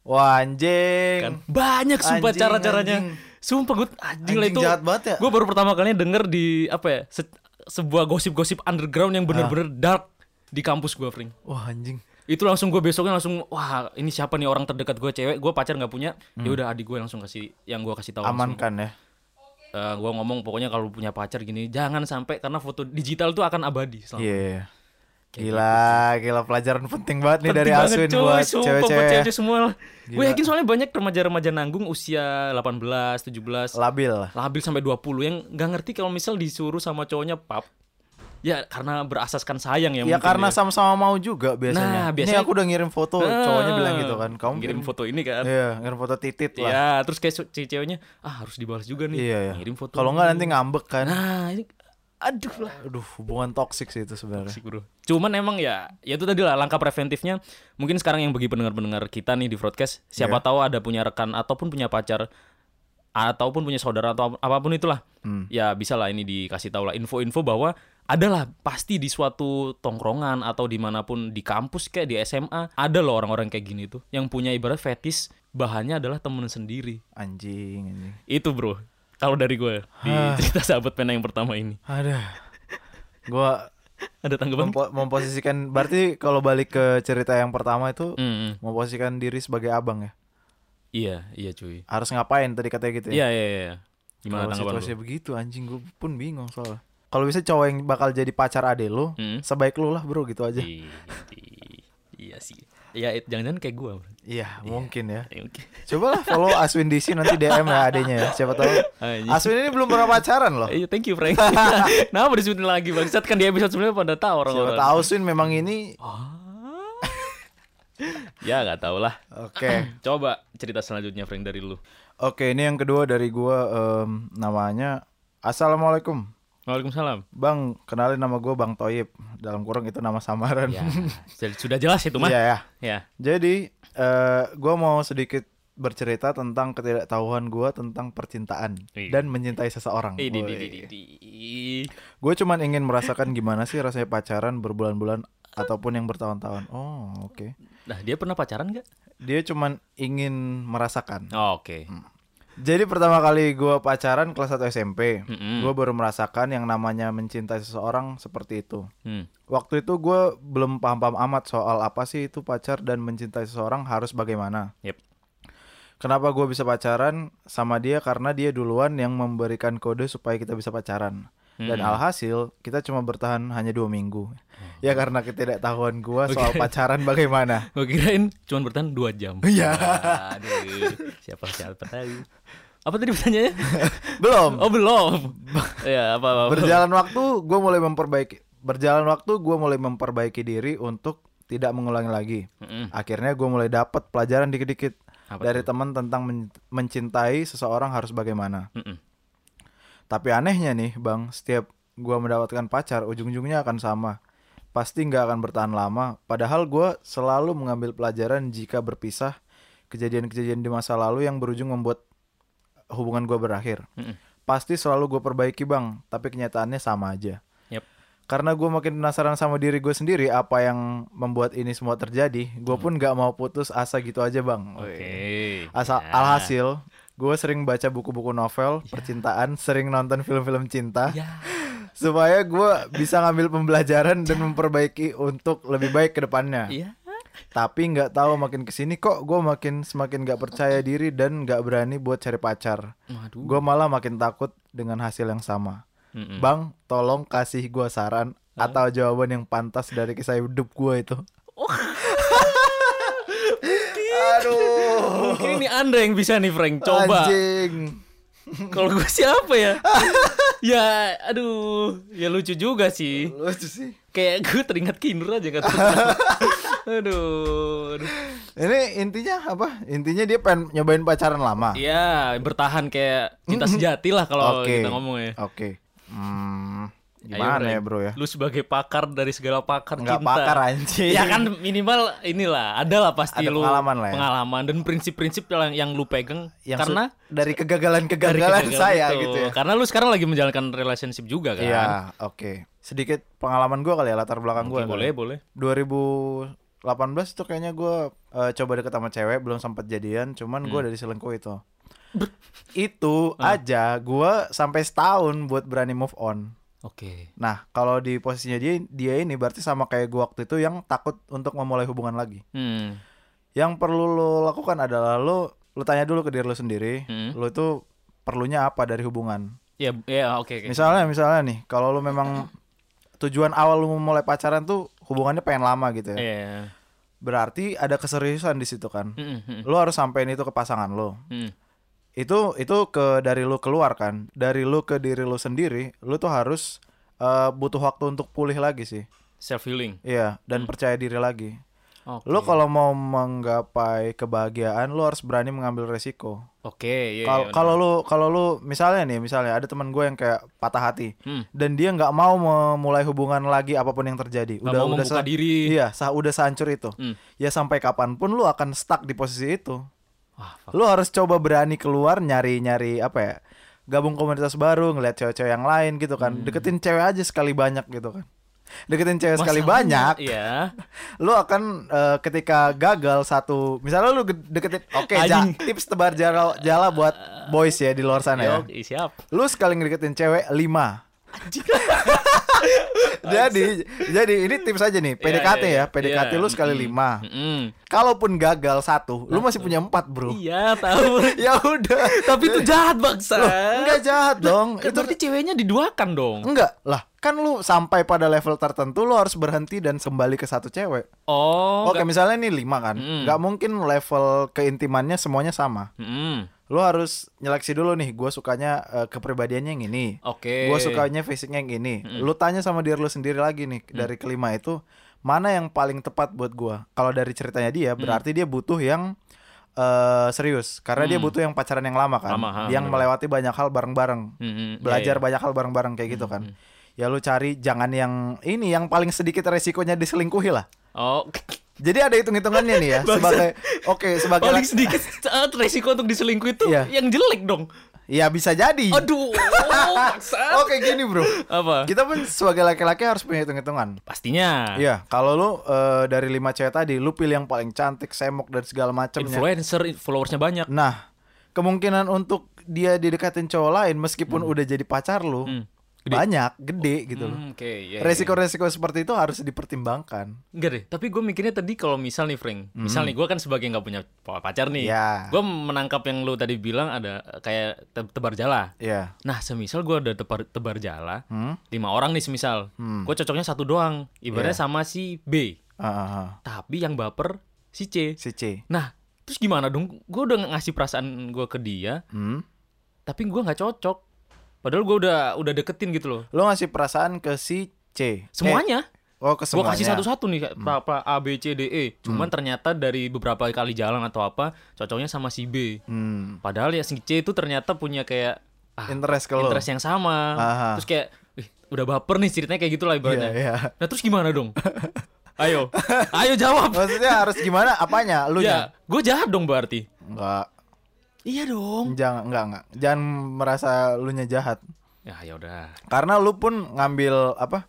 [SPEAKER 2] Wah, anjing.
[SPEAKER 1] Kan banyak sumpah cara-caranya. Sumpah gue anjing, lah
[SPEAKER 2] Anjing
[SPEAKER 1] itu.
[SPEAKER 2] jahat banget ya.
[SPEAKER 1] Gue baru pertama kalinya denger di apa ya? se- sebuah gosip-gosip underground yang bener-bener
[SPEAKER 2] Ah.
[SPEAKER 1] dark di kampus gue, Fring.
[SPEAKER 2] Wah, anjing.
[SPEAKER 1] Itu langsung gue besoknya langsung wah ini siapa nih orang terdekat gue cewek gue pacar nggak punya
[SPEAKER 2] Hmm.
[SPEAKER 1] ya udah adik gue langsung kasih yang gue kasih tahu langsung.
[SPEAKER 2] Amankan ya.
[SPEAKER 1] Eh, gue ngomong pokoknya kalau punya pacar gini jangan sampai karena foto digital tuh akan abadi selama
[SPEAKER 2] Iya.
[SPEAKER 1] Kayak
[SPEAKER 2] Gila, gila pelajaran penting banget nih
[SPEAKER 1] Penting
[SPEAKER 2] dari
[SPEAKER 1] banget,
[SPEAKER 2] Aswin
[SPEAKER 1] coy,
[SPEAKER 2] buat
[SPEAKER 1] buat
[SPEAKER 2] cewek-cewek.
[SPEAKER 1] cewek semua. Gue yakin soalnya banyak remaja-remaja nanggung usia 18, 17,
[SPEAKER 2] Labil
[SPEAKER 1] labil sampai 20 yang nggak ngerti kalau misal disuruh sama cowoknya pap. Ya karena berasaskan sayang ya
[SPEAKER 2] Ya karena
[SPEAKER 1] ya.
[SPEAKER 2] sama-sama mau juga biasanya.
[SPEAKER 1] Nah, biasanya-
[SPEAKER 2] Ini aku udah ngirim foto, cowoknya bilang gitu kan. Kamu
[SPEAKER 1] ngirim foto ini kan.
[SPEAKER 2] Iya, ngirim foto titit lah.
[SPEAKER 1] Ya, terus kayak ceweknya ah harus dibalas juga nih.
[SPEAKER 2] Iya, iya.
[SPEAKER 1] Ngirim foto.
[SPEAKER 2] Kalau nggak nanti ngambek kan.
[SPEAKER 1] Nah, ini aduh lah.
[SPEAKER 2] Aduh, hubungan toksik sih itu sebenarnya.
[SPEAKER 1] Asik, bro. Cuman emang ya, ya itu tadi lah langkah preventifnya. Mungkin sekarang yang bagi pendengar-pendengar kita nih di broadcast, siapa
[SPEAKER 2] Iya.
[SPEAKER 1] tahu ada punya rekan ataupun punya pacar ataupun punya saudara atau ap- apa pun itulah.
[SPEAKER 2] Hmm.
[SPEAKER 1] Ya bisa lah ini dikasih tahu lah info-info bahwa adalah pasti di suatu tongkrongan atau di mana pun di kampus kayak di SMA ada loh orang-orang kayak gini tuh yang punya ibarat fetis bahannya adalah temen sendiri
[SPEAKER 2] Anjing, anjing.
[SPEAKER 1] itu bro Kalau dari gue di cerita sahabat pena yang pertama ini.
[SPEAKER 2] Ada. Gua
[SPEAKER 1] Ada tanggapan?
[SPEAKER 2] mempo- memposisikan berarti kalau balik ke cerita yang pertama itu
[SPEAKER 1] Hmm,
[SPEAKER 2] memposisikan diri sebagai abang ya.
[SPEAKER 1] iya, iya cuy.
[SPEAKER 2] Harus ngapain tadi katanya gitu
[SPEAKER 1] Iya,
[SPEAKER 2] ya.
[SPEAKER 1] iya, iya. Gimana
[SPEAKER 2] Kalau
[SPEAKER 1] tanggapan lu?
[SPEAKER 2] situasinya begitu anjing gue pun bingung soalnya. Kalau bisa cowok yang bakal jadi pacar ade lu,
[SPEAKER 1] Hmm.
[SPEAKER 2] sebaik lu lah bro gitu aja.
[SPEAKER 1] Iya sih. Ya, jangan-jangan kayak gue.
[SPEAKER 2] Iya mungkin ya.
[SPEAKER 1] Ya, oke.
[SPEAKER 2] Coba lah follow Aswin DC nanti DM ya adenya ya. Siapa tahu. Aswin ini belum pernah pacaran loh.
[SPEAKER 1] Iya, thank you Frank. Kenapa disebutin lagi bangsat kan di episode sebelumnya pada tahu
[SPEAKER 2] Siapa
[SPEAKER 1] orang-orang.
[SPEAKER 2] tahu Swin memang ini.
[SPEAKER 1] Ya nggak tahu lah.
[SPEAKER 2] Oke.
[SPEAKER 1] Coba cerita selanjutnya Frank dari lu.
[SPEAKER 2] Oke ini yang kedua dari gua em, namanya Assalamualaikum.
[SPEAKER 1] Waalaikumsalam.
[SPEAKER 2] Bang, kenalin nama gue Bang Toyib. Dalam kurung itu nama samaran.
[SPEAKER 1] Ya, sudah- jelas itu mah.
[SPEAKER 2] Iya ya.
[SPEAKER 1] Ya.
[SPEAKER 2] Jadi, eh gue mau sedikit bercerita tentang ketidaktahuan gue tentang percintaan
[SPEAKER 1] Iya.
[SPEAKER 2] dan mencintai seseorang. Gue cuman ingin merasakan gimana sih rasanya pacaran berbulan-bulan ataupun yang bertahun-tahun. Oh, oke.
[SPEAKER 1] Nah, dia pernah pacaran nggak?
[SPEAKER 2] Dia cuman ingin merasakan.
[SPEAKER 1] Oh, Oke.
[SPEAKER 2] Jadi pertama kali gue pacaran kelas 1 SMP,
[SPEAKER 1] Mm-mm.
[SPEAKER 2] gue baru merasakan yang namanya mencintai seseorang seperti itu.
[SPEAKER 1] Hmm.
[SPEAKER 2] Waktu itu gue belum paham-paham amat soal apa sih itu pacar dan mencintai seseorang harus bagaimana.
[SPEAKER 1] Yep.
[SPEAKER 2] Kenapa gue bisa pacaran sama dia karena dia duluan yang memberikan kode supaya kita bisa pacaran. Dan
[SPEAKER 1] Hmm.
[SPEAKER 2] alhasil kita cuma bertahan hanya dua minggu. Ya karena ketidaktahuan gue soal pacaran bagaimana.
[SPEAKER 1] Gue kirain cuma bertahan 2 jam.
[SPEAKER 2] Iya.
[SPEAKER 1] Aduh. Siapa siapa tahu. Apa tadi pertanyaannya?
[SPEAKER 2] Belum.
[SPEAKER 1] Oh, belum. ya, apa apa. apa.
[SPEAKER 2] Berjalan waktu gue mulai memperbaiki. Berjalan waktu gue mulai memperbaiki diri untuk tidak mengulangi lagi.
[SPEAKER 1] Mm-mm.
[SPEAKER 2] Akhirnya gue mulai dapat pelajaran dikit-dikit dari teman tentang men- mencintai seseorang harus bagaimana.
[SPEAKER 1] Mm-mm.
[SPEAKER 2] Tapi anehnya nih, Bang, setiap gua mendapatkan pacar, ujung-ujungnya akan sama. Pasti nggak akan bertahan lama. Padahal gua selalu mengambil pelajaran jika berpisah kejadian-kejadian di masa lalu yang berujung membuat hubungan gua berakhir. Pasti selalu gue perbaiki, Bang. Tapi kenyataannya sama aja.
[SPEAKER 1] Yep.
[SPEAKER 2] Karena gue makin penasaran sama diri gue sendiri apa yang membuat ini semua terjadi, gue pun nggak mau putus asa gitu aja, Bang.
[SPEAKER 1] Oke.
[SPEAKER 2] Wih. Asal
[SPEAKER 1] Ya.
[SPEAKER 2] alhasil gue sering baca buku-buku novel percintaan, sering nonton film-film cinta
[SPEAKER 1] Ya.
[SPEAKER 2] supaya gue bisa ngambil pembelajaran dan memperbaiki untuk lebih baik ke depannya.
[SPEAKER 1] Iya.
[SPEAKER 2] Tapi nggak tahu makin ke sini kok gue makin semakin nggak percaya diri dan nggak berani buat cari pacar. Gue malah makin takut dengan hasil yang sama.
[SPEAKER 1] Mm-mm.
[SPEAKER 2] Bang, tolong kasih gue saran atau jawaban yang pantas dari kisah hidup gue itu. Aduh.
[SPEAKER 1] Mungkin ini Anda yang bisa nih Frank. Coba.
[SPEAKER 2] Anjing.
[SPEAKER 1] Kalau gue siapa ya? ya, aduh, ya lucu juga sih.
[SPEAKER 2] Lucu sih.
[SPEAKER 1] Kayak gue teringat Kinur aja kenapa. aduh, aduh.
[SPEAKER 2] Ini intinya apa? Intinya dia pengen nyobain pacaran lama.
[SPEAKER 1] Ya, bertahan kayak cinta sejati lah kalau
[SPEAKER 2] Oke.
[SPEAKER 1] kita ngomong ya.
[SPEAKER 2] Oke. Hmm,
[SPEAKER 1] Ayo,
[SPEAKER 2] gimana
[SPEAKER 1] Frank.
[SPEAKER 2] ya, Bro ya?
[SPEAKER 1] Lu sebagai pakar dari segala pakar
[SPEAKER 2] Nggak
[SPEAKER 1] cinta.
[SPEAKER 2] pakar, anjing.
[SPEAKER 1] Ya kan minimal inilah, ada lah pasti
[SPEAKER 2] Ada
[SPEAKER 1] lu
[SPEAKER 2] pengalaman lah ya.
[SPEAKER 1] pengalaman dan prinsip-prinsip yang yang lu pegang
[SPEAKER 2] Yang
[SPEAKER 1] karena
[SPEAKER 2] dari kegagalan-kegagalan saya
[SPEAKER 1] itu.
[SPEAKER 2] gitu ya.
[SPEAKER 1] Karena lu sekarang lagi menjalankan relationship juga kan.
[SPEAKER 2] Iya, oke. Sedikit pengalaman gua kali ya latar belakang gua.
[SPEAKER 1] boleh, boleh.
[SPEAKER 2] 2018 itu kayaknya gua eh, coba deket sama cewek belum sempat jadian, cuman
[SPEAKER 1] Hmm.
[SPEAKER 2] gua dari selingkuh itu. itu aja gua sampai setahun buat berani move on.
[SPEAKER 1] Oke.
[SPEAKER 2] Nah, kalau di posisinya dia dia ini berarti sama kayak gua waktu itu yang takut untuk memulai hubungan lagi.
[SPEAKER 1] Hmm.
[SPEAKER 2] Yang perlu lo lakukan adalah lo lo tanya dulu ke diri lo sendiri,
[SPEAKER 1] Hmm.
[SPEAKER 2] lo itu perlunya apa dari hubungan.
[SPEAKER 1] Ya, ya oke oke.
[SPEAKER 2] Misalnya misalnya nih, kalau lo memang tujuan awal lo memulai pacaran tuh hubungannya pengen lama gitu ya.
[SPEAKER 1] Iya.
[SPEAKER 2] Berarti ada keseriusan di situ kan.
[SPEAKER 1] Mm, mm, mm,
[SPEAKER 2] Lo harus sampein itu ke pasangan lo.
[SPEAKER 1] mm.
[SPEAKER 2] Itu itu ke dari lo keluar kan. Dari lo ke diri lo sendiri, lo tuh harus eh, butuh waktu untuk pulih lagi sih.
[SPEAKER 1] Self healing.
[SPEAKER 2] Iya, dan percaya diri lagi.
[SPEAKER 1] Oke.
[SPEAKER 2] Lo kalau mau menggapai kebahagiaan, lo harus berani mengambil resiko.
[SPEAKER 1] Oke, iya.
[SPEAKER 2] Kalau
[SPEAKER 1] iya,
[SPEAKER 2] kalau lu kalau lu misalnya nih, misalnya ada teman gue yang kayak patah hati
[SPEAKER 1] Hmm.
[SPEAKER 2] dan dia nggak mau memulai hubungan lagi apa pun yang terjadi.
[SPEAKER 1] Nggak mau membuka
[SPEAKER 2] sa-
[SPEAKER 1] diri.
[SPEAKER 2] Iya, sah udah sehancur itu.
[SPEAKER 1] Hmm.
[SPEAKER 2] Ya sampai kapan pun lu akan stuck di posisi itu.
[SPEAKER 1] Wah, fuck.
[SPEAKER 2] Lu harus coba berani keluar nyari-nyari apa ya? Gabung komunitas baru, ngeliat cewek-cewek yang lain gitu kan. Deketin cewek aja sekali banyak gitu kan. Deketin cewek sekali
[SPEAKER 1] Masalahnya,
[SPEAKER 2] banyak,
[SPEAKER 1] Iya.
[SPEAKER 2] lu akan eh, ketika gagal satu, misalnya lu deketin, oke, ja-
[SPEAKER 1] Anjing.
[SPEAKER 2] tips tebar jala, jala buat boys ya di luar sana ya.
[SPEAKER 1] Yo, siap.
[SPEAKER 2] Lu sekali ngedeketin cewek lima. jadi jadi ini tips aja nih PDKT
[SPEAKER 1] iya,
[SPEAKER 2] ya PDKT
[SPEAKER 1] iya.
[SPEAKER 2] lu sekali
[SPEAKER 1] Mm-mm.
[SPEAKER 2] lima
[SPEAKER 1] Mm-mm.
[SPEAKER 2] kalaupun gagal satu lu masih punya empat bro
[SPEAKER 1] Iya, tahu.
[SPEAKER 2] ya udah
[SPEAKER 1] Tapi itu jahat bangsa.
[SPEAKER 2] Loh, enggak jahat dong
[SPEAKER 1] Kan
[SPEAKER 2] itu
[SPEAKER 1] berarti ceweknya diduakan dong.
[SPEAKER 2] enggak lah kan lu sampai pada level tertentu lu harus berhenti dan kembali ke satu cewek
[SPEAKER 1] Oh,
[SPEAKER 2] oke misalnya ini lima kan
[SPEAKER 1] Mm-mm.
[SPEAKER 2] nggak mungkin level keintimannya semuanya sama
[SPEAKER 1] Mm-mm.
[SPEAKER 2] Lu harus nyeleksi dulu nih gue sukanya eh, kepribadiannya yang ini.
[SPEAKER 1] Oke.
[SPEAKER 2] gue sukanya fisiknya yang ini. Lu tanya sama diri lu sendiri lagi nih dari kelima itu mana yang paling tepat buat gue kalau dari ceritanya dia berarti dia butuh yang eh serius. Karena dia butuh yang pacaran yang lama kan
[SPEAKER 1] Lama, ha,
[SPEAKER 2] yang
[SPEAKER 1] bener.
[SPEAKER 2] melewati banyak hal bareng-bareng.
[SPEAKER 1] Mm-mm.
[SPEAKER 2] belajar
[SPEAKER 1] Iya, iya.
[SPEAKER 2] banyak hal bareng-bareng kayak gitu kan. ya lu cari jangan yang ini yang paling sedikit resikonya diselingkuhi lah.
[SPEAKER 1] Oh,
[SPEAKER 2] jadi ada hitung-hitungannya nih ya sebagai oke sebagai
[SPEAKER 1] paling sedikit saat resiko untuk diselingkuh itu
[SPEAKER 2] Iya.
[SPEAKER 1] yang jelek dong.
[SPEAKER 2] ya bisa jadi
[SPEAKER 1] Aduh,
[SPEAKER 2] oke gini bro
[SPEAKER 1] Apa?
[SPEAKER 2] kita pun sebagai laki-laki harus punya hitung-hitungan
[SPEAKER 1] Pastinya.
[SPEAKER 2] Iya, kalau lu eh, dari lima cewek tadi, lu pilih yang paling cantik, semok dan segala macamnya.
[SPEAKER 1] Influencer, followersnya banyak.
[SPEAKER 2] Nah, kemungkinan untuk dia didekatin cowok lain meskipun udah jadi pacar lu
[SPEAKER 1] Hmm. Gede.
[SPEAKER 2] banyak, gede gitu loh.
[SPEAKER 1] Hmm, Oke, iya, iya.
[SPEAKER 2] Resiko-resiko seperti itu harus dipertimbangkan.
[SPEAKER 1] Enggak deh, tapi gue mikirnya tadi kalau misal nih Frank, misal nih gue kan sebagai nggak punya pacar nih,
[SPEAKER 2] Hmm. Iya.
[SPEAKER 1] gue menangkap yang lu tadi bilang ada kayak te- tebar jala.
[SPEAKER 2] Iya.
[SPEAKER 1] Nah, semisal gue ada tebar tebar jala,
[SPEAKER 2] Hmm.
[SPEAKER 1] lima orang nih semisal,
[SPEAKER 2] Hmm.
[SPEAKER 1] gue cocoknya satu doang, ibaratnya
[SPEAKER 2] Iya.
[SPEAKER 1] sama si B,
[SPEAKER 2] Ah, ah, ah.
[SPEAKER 1] tapi yang baper si C.
[SPEAKER 2] Si C.
[SPEAKER 1] Nah, terus gimana dong? Gue udah ngasih perasaan gue ke dia,
[SPEAKER 2] Hmm.
[SPEAKER 1] tapi gue nggak cocok. Padahal gue udah udah deketin gitu loh.
[SPEAKER 2] Lu ngasih perasaan ke si C.
[SPEAKER 1] Semuanya.
[SPEAKER 2] Eh, oh, ke
[SPEAKER 1] Gue kasih satu-satu nih kayak apa A B C D E. Cuman ternyata dari beberapa kali jalan atau apa cocoknya sama si B.
[SPEAKER 2] Hmm.
[SPEAKER 1] Padahal ya si C itu ternyata punya kayak ah,
[SPEAKER 2] Interest ke
[SPEAKER 1] interest yang sama.
[SPEAKER 2] Aha.
[SPEAKER 1] Terus kayak "Ih, udah baper nih ceritanya kayak gitu lah ibaratnya.
[SPEAKER 2] Iya, iya.
[SPEAKER 1] Nah terus gimana dong? Ayo, ayo jawab.
[SPEAKER 2] Maksudnya harus gimana? Apanya? Lu
[SPEAKER 1] ya, gue jahat dong berarti.
[SPEAKER 2] Enggak.
[SPEAKER 1] Iya dong.
[SPEAKER 2] Jangan enggak enggak. Jangan merasa lu nya jahat.
[SPEAKER 1] Ya ya udah.
[SPEAKER 2] Karena lu pun ngambil apa?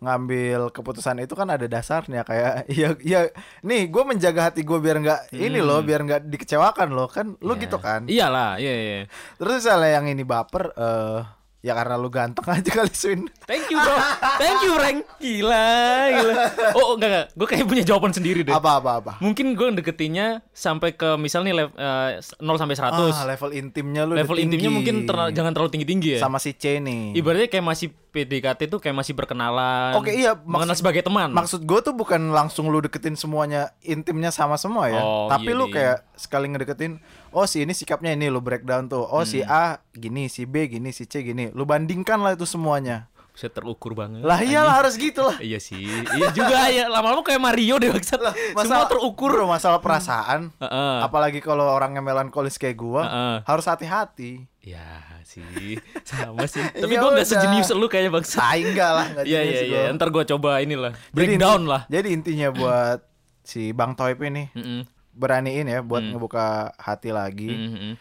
[SPEAKER 2] Ngambil keputusan itu kan ada dasarnya kayak iya iya nih gue menjaga hati gue biar nggak ini loh biar nggak dikecewakan loh kan lu
[SPEAKER 1] Ya.
[SPEAKER 2] gitu kan
[SPEAKER 1] Iyalah, iya iya.
[SPEAKER 2] terus misalnya yang ini baper eh ya karena lu ganteng aja kali Swin
[SPEAKER 1] Thank you bro, thank you Frank. Gila, gila. Oh enggak enggak, gue kayak punya jawaban sendiri deh.
[SPEAKER 2] apa apa apa
[SPEAKER 1] Mungkin gue deketinnya sampai ke misal nih lev- eh, 0 sampai 100.
[SPEAKER 2] ah, level intimnya lu
[SPEAKER 1] Level intimnya
[SPEAKER 2] tinggi.
[SPEAKER 1] mungkin ter- jangan terlalu tinggi-tinggi ya.
[SPEAKER 2] sama si C nih
[SPEAKER 1] Ibaratnya kayak masih PDKT tuh kayak masih perkenalan.
[SPEAKER 2] Oke, iya,
[SPEAKER 1] mengenal
[SPEAKER 2] maksud-
[SPEAKER 1] sebagai teman.
[SPEAKER 2] Maksud gue tuh bukan langsung lu deketin semuanya intimnya sama semua ya.
[SPEAKER 1] Oh,
[SPEAKER 2] Tapi
[SPEAKER 1] iya,
[SPEAKER 2] lu
[SPEAKER 1] iya.
[SPEAKER 2] kayak sekali ngedeketin, oh si ini sikapnya ini lu breakdown tuh. Oh
[SPEAKER 1] Hmm.
[SPEAKER 2] si A gini, si B gini, si C gini. Lu bandingkan lah itu semuanya.
[SPEAKER 1] Saya terukur banget.
[SPEAKER 2] Lah iyalah harus gitu lah.
[SPEAKER 1] Iya sih. Iya juga ya. Lama-lama kayak Mario deh maksud. Semua terukur.
[SPEAKER 2] Bro, masalah perasaan.
[SPEAKER 1] Heeh.
[SPEAKER 2] Apalagi kalau orangnya melankolis kayak gua,
[SPEAKER 1] Heeh.
[SPEAKER 2] harus hati-hati.
[SPEAKER 1] Ya sih. Sama sih. Tapi
[SPEAKER 2] Ya
[SPEAKER 1] gue gak sejenius lu kayaknya bangsa.
[SPEAKER 2] Tai enggak lah,
[SPEAKER 1] Iya iya iya.
[SPEAKER 2] gua.
[SPEAKER 1] Ntar gue coba inilah. Breakdown lah.
[SPEAKER 2] Jadi intinya buat si Bang Toip ini
[SPEAKER 1] Mm-mm.
[SPEAKER 2] beraniin ya
[SPEAKER 1] Hmm.
[SPEAKER 2] buat ngebuka hati lagi.
[SPEAKER 1] Mm-mm.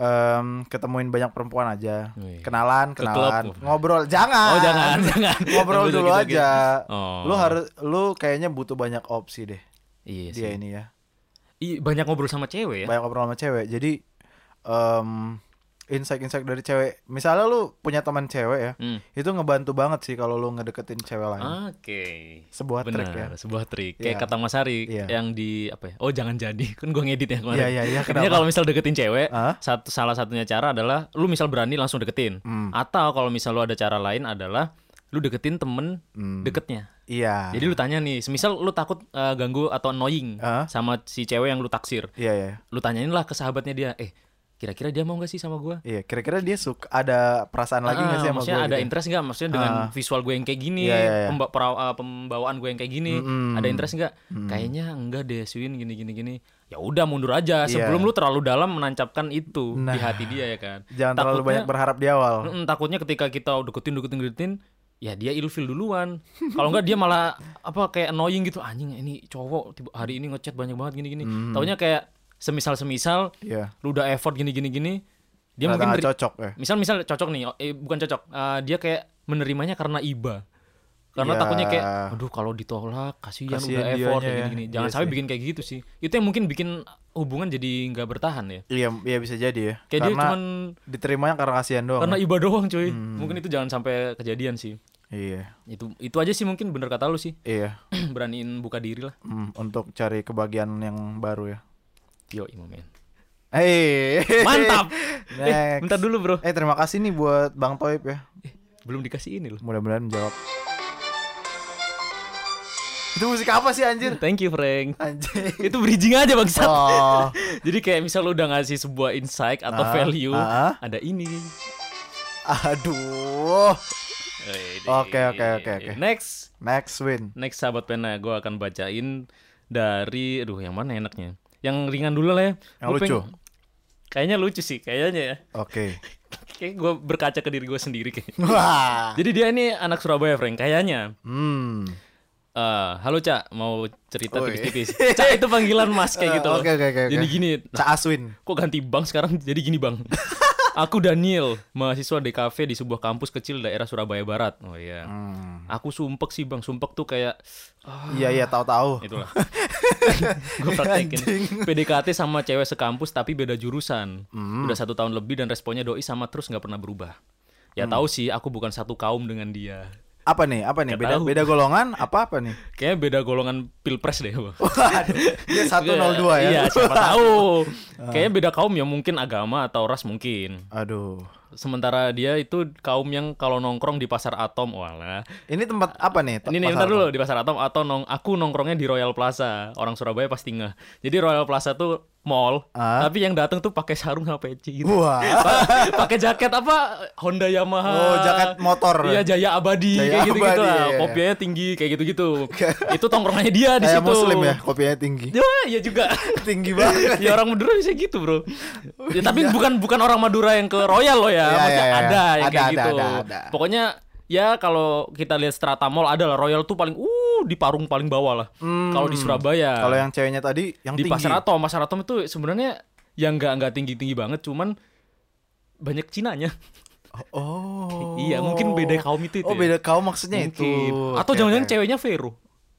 [SPEAKER 2] Em, ketemuin banyak perempuan aja,
[SPEAKER 1] Wih.
[SPEAKER 2] kenalan,
[SPEAKER 1] Ke
[SPEAKER 2] kenalan, ngobrol, jangan,
[SPEAKER 1] Oh jangan jangan.
[SPEAKER 2] ngobrol dulu
[SPEAKER 1] gitu,
[SPEAKER 2] aja.
[SPEAKER 1] gitu. Oh.
[SPEAKER 2] Lu harus, lu kayaknya butuh banyak opsi deh
[SPEAKER 1] Iya sih.
[SPEAKER 2] dia ini ya,
[SPEAKER 1] Ih, banyak ngobrol sama cewek ya.
[SPEAKER 2] banyak ngobrol sama cewek. Jadi em insight-insight dari cewek, misalnya lu punya teman cewek ya,
[SPEAKER 1] Hmm.
[SPEAKER 2] itu ngebantu banget sih kalau lu ngedeketin cewek lain.
[SPEAKER 1] Oke.
[SPEAKER 2] Sebuah trik
[SPEAKER 1] Benar,
[SPEAKER 2] ya.
[SPEAKER 1] sebuah trik. Kayak
[SPEAKER 2] Iya.
[SPEAKER 1] kata Mas Ari
[SPEAKER 2] Iya.
[SPEAKER 1] yang di apa ya? Oh, jangan jadi. Kan gua ngedit ya kemarin.
[SPEAKER 2] Iya, iya, iya, kenapa?
[SPEAKER 1] kalau misal deketin cewek,
[SPEAKER 2] Hah?
[SPEAKER 1] satu salah satunya cara adalah lu misal berani langsung deketin.
[SPEAKER 2] Hmm.
[SPEAKER 1] Atau kalau misal lu ada cara lain adalah lu deketin temen
[SPEAKER 2] Hmm.
[SPEAKER 1] deketnya.
[SPEAKER 2] Iya.
[SPEAKER 1] Jadi lu tanya nih, semisal lu takut eh, ganggu atau annoying
[SPEAKER 2] Hah?
[SPEAKER 1] sama si cewek yang lu taksir.
[SPEAKER 2] Iya, iya.
[SPEAKER 1] Lu tanyain lah ke sahabatnya dia, "Eh, kira-kira dia mau gak sih sama gua?"
[SPEAKER 2] Iya, kira-kira dia suka ada perasaan lagi nggak
[SPEAKER 1] Ah,
[SPEAKER 2] sih sama
[SPEAKER 1] maksudnya
[SPEAKER 2] gua
[SPEAKER 1] ada
[SPEAKER 2] gitu?
[SPEAKER 1] interest nggak maksudnya dengan
[SPEAKER 2] Ah.
[SPEAKER 1] visual gue yang kayak gini
[SPEAKER 2] Iya, iya, iya.
[SPEAKER 1] pemba- uh, pembawaan gue yang kayak gini
[SPEAKER 2] Mm-mm.
[SPEAKER 1] ada interest nggak kayaknya enggak deh Swin gini gini ya udah mundur aja
[SPEAKER 2] Iya.
[SPEAKER 1] sebelum lu terlalu dalam menancapkan itu
[SPEAKER 2] Nah.
[SPEAKER 1] di hati dia ya kan
[SPEAKER 2] Jangan terlalu
[SPEAKER 1] Takutnya-
[SPEAKER 2] banyak berharap di awal.
[SPEAKER 1] Mm-mm, takutnya ketika kita deketin deketin deketin ya dia ilfil duluan kalau enggak dia malah apa kayak annoying gitu anjing ini cowok tiba- hari ini ngechat banyak banget gini gini
[SPEAKER 2] Hmm.
[SPEAKER 1] taunya kayak semisal semisal
[SPEAKER 2] Iya.
[SPEAKER 1] lu udah effort gini gini gini dia
[SPEAKER 2] Ternyata
[SPEAKER 1] mungkin
[SPEAKER 2] cocok ya.
[SPEAKER 1] misal misal cocok nih oh, eh, bukan cocok eh, dia kayak menerimanya karena iba Karena
[SPEAKER 2] Ya.
[SPEAKER 1] takutnya kayak aduh kalau ditolak kasihan,
[SPEAKER 2] Kasihan
[SPEAKER 1] udah effort
[SPEAKER 2] ya.
[SPEAKER 1] gini-gini. Jangan
[SPEAKER 2] Iya
[SPEAKER 1] sampai
[SPEAKER 2] sih.
[SPEAKER 1] bikin kayak gitu sih. Itu yang mungkin bikin hubungan jadi nggak bertahan ya.
[SPEAKER 2] Iya, iya bisa jadi ya.
[SPEAKER 1] Kayak dia
[SPEAKER 2] karena
[SPEAKER 1] cuman
[SPEAKER 2] diterimanya karena kasihan doang.
[SPEAKER 1] karena
[SPEAKER 2] ya.
[SPEAKER 1] iba doang cuy.
[SPEAKER 2] Hmm.
[SPEAKER 1] Mungkin itu jangan sampai kejadian sih.
[SPEAKER 2] Iya,
[SPEAKER 1] Itu itu aja sih mungkin bener kata lu sih.
[SPEAKER 2] iya.
[SPEAKER 1] Beraniin buka diri lah.
[SPEAKER 2] Hmm, untuk cari kebahagiaan yang baru ya.
[SPEAKER 1] Yo, men.
[SPEAKER 2] Hei,
[SPEAKER 1] Mantap. eh,
[SPEAKER 2] Next.
[SPEAKER 1] bentar dulu, Bro.
[SPEAKER 2] Eh terima kasih nih buat Bang Toib ya.
[SPEAKER 1] Belum dikasih ini loh.
[SPEAKER 2] Mudah-mudahan menjawab. Itu musik apa sih anjir?
[SPEAKER 1] Thank you, Frank.
[SPEAKER 2] Anjir.
[SPEAKER 1] itu bridging aja bangsat.
[SPEAKER 2] Oh.
[SPEAKER 1] Jadi kayak misal lu udah ngasih sebuah insight atau
[SPEAKER 2] Ah,
[SPEAKER 1] value,
[SPEAKER 2] ah.
[SPEAKER 1] ada ini.
[SPEAKER 2] Aduh. Oke, oke, oke, oke.
[SPEAKER 1] Next,
[SPEAKER 2] Next win.
[SPEAKER 1] next sahabat pena, gue akan bacain dari, aduh yang mana enaknya? Yang ringan dulu lah ya.
[SPEAKER 2] Yang
[SPEAKER 1] Gua
[SPEAKER 2] lucu.
[SPEAKER 1] peng- Kayaknya lucu sih, kayaknya ya.
[SPEAKER 2] Oke.
[SPEAKER 1] Kayak gue berkaca ke diri gue sendiri kayak.
[SPEAKER 2] Wah.
[SPEAKER 1] Jadi dia ini anak Surabaya, Frank. Kayaknya.
[SPEAKER 2] Hmm.
[SPEAKER 1] Eh, halo Cak, mau cerita tipis-tipis. Cak itu panggilan Mas kayak gitu.
[SPEAKER 2] Oke oke oke.
[SPEAKER 1] Jadi gini,
[SPEAKER 2] Cak Aswin.
[SPEAKER 1] kok ganti bank sekarang jadi gini bang aku Daniel mahasiswa DKV di sebuah kampus kecil daerah Surabaya Barat oh iya
[SPEAKER 2] Hmm.
[SPEAKER 1] aku sumpek sih bang sumpek tuh kayak
[SPEAKER 2] Iya iya tahu-tahu.
[SPEAKER 1] itulah gue praktekin. PDKT sama cewek sekampus tapi beda jurusan
[SPEAKER 2] Hmm.
[SPEAKER 1] udah satu tahun lebih dan responnya doi sama terus nggak pernah berubah ya
[SPEAKER 2] Hmm.
[SPEAKER 1] tahu sih aku bukan satu kaum dengan dia
[SPEAKER 2] Apa nih? Apa nih? Beda
[SPEAKER 1] tahu.
[SPEAKER 2] beda golongan apa apa nih?
[SPEAKER 1] kayaknya beda golongan pilpres deh bang
[SPEAKER 2] Dia 102 ya.
[SPEAKER 1] iya siapa tahu kayaknya beda kaum ya mungkin agama atau ras mungkin
[SPEAKER 2] Aduh.
[SPEAKER 1] Sementara dia itu kaum yang kalau nongkrong di pasar Atom, wala.
[SPEAKER 2] Ini tempat apa nih?
[SPEAKER 1] Ini nih, dulu di pasar Atom atau nong aku nongkrongnya di Royal Plaza. Orang Surabaya pasti nggak. Jadi Royal Plaza tuh mall,
[SPEAKER 2] Ah.
[SPEAKER 1] tapi yang datang tuh pakai sarung sama peci gitu.
[SPEAKER 2] Wah.
[SPEAKER 1] Pa- pakai jaket apa Honda Yamaha.
[SPEAKER 2] Oh, jaket motor.
[SPEAKER 1] Iya, Jaya Abadi
[SPEAKER 2] Jaya
[SPEAKER 1] kayak gitu-gitu lah.
[SPEAKER 2] iya.
[SPEAKER 1] Kopianya tinggi kayak gitu-gitu. itu tongkrongannya dia di situ.
[SPEAKER 2] muslim ya, kopinya tinggi.
[SPEAKER 1] Ya, iya juga.
[SPEAKER 2] tinggi banget.
[SPEAKER 1] ya orang Madura bisa gitu bro. Ya, tapi bukan bukan orang Madura yang ke Royal loh ya.
[SPEAKER 2] Iya,
[SPEAKER 1] Maksudnya
[SPEAKER 2] iya, iya.
[SPEAKER 1] ada yang
[SPEAKER 2] Ada,
[SPEAKER 1] kayak
[SPEAKER 2] ada,
[SPEAKER 1] gitu.
[SPEAKER 2] ada, ada.
[SPEAKER 1] Pokoknya ya kalau kita lihat strata mall ada lah Royal tuh paling uh di parung paling bawah lah. Kalau di Surabaya.
[SPEAKER 2] Hmm. Kalau yang ceweknya tadi yang
[SPEAKER 1] di
[SPEAKER 2] tinggi.
[SPEAKER 1] Pasar Atom, Pasar Atom itu sebenarnya yang nggak nggak tinggi tinggi banget, cuman banyak Cinanya.
[SPEAKER 2] Oh.
[SPEAKER 1] Iya, mungkin beda kaum itu itu
[SPEAKER 2] Oh,
[SPEAKER 1] ya.
[SPEAKER 2] beda kaum maksudnya itu.
[SPEAKER 1] Mungkin. Atau jangan-jangan
[SPEAKER 2] oke.
[SPEAKER 1] ceweknya Vero.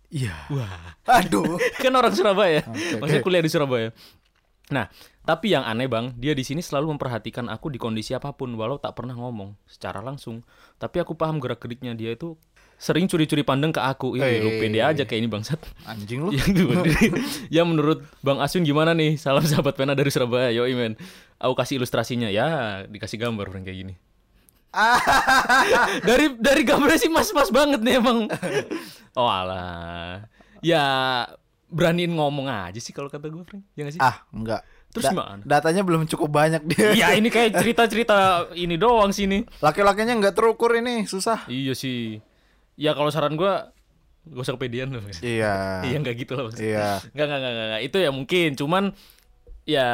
[SPEAKER 2] Iya.
[SPEAKER 1] Wah.
[SPEAKER 2] Aduh.
[SPEAKER 1] kan orang Surabaya.
[SPEAKER 2] Oke,
[SPEAKER 1] Maksudnya kuliah di Surabaya. Nah, tapi yang aneh bang, dia di sini selalu memperhatikan aku di kondisi apa pun, walau tak pernah ngomong secara langsung. Tapi aku paham gerak geriknya dia itu sering curi-curi pandang ke aku. Ih, lu
[SPEAKER 2] Eh.
[SPEAKER 1] pede aja kayak ini bangsat.
[SPEAKER 2] Anjing lu.
[SPEAKER 1] ya, tuh, ya menurut Bang Asun gimana nih? Salam sahabat pena dari Surabaya. Yo men. Aku kasih ilustrasinya ya, dikasih gambar orang kayak gini. dari dari gambarnya sih mas-mas banget nih emang. Oh alah. Ya beraniin ngomong aja sih kalau kata gue, Frank. Ya gak sih?
[SPEAKER 2] Ah, enggak.
[SPEAKER 1] Terus gimana?
[SPEAKER 2] Datanya belum cukup banyak dia.
[SPEAKER 1] Iya ini kayak cerita-cerita ini doang sih ini.
[SPEAKER 2] Laki-lakinya nggak terukur ini, susah.
[SPEAKER 1] Iya sih. Ya kalau saran gue gak usah kepedean loh.
[SPEAKER 2] Iya.
[SPEAKER 1] Iya nggak gitu loh maksudnya.
[SPEAKER 2] Iya.
[SPEAKER 1] Nggak, nggak, nggak, nggak. Itu ya mungkin. Cuman ya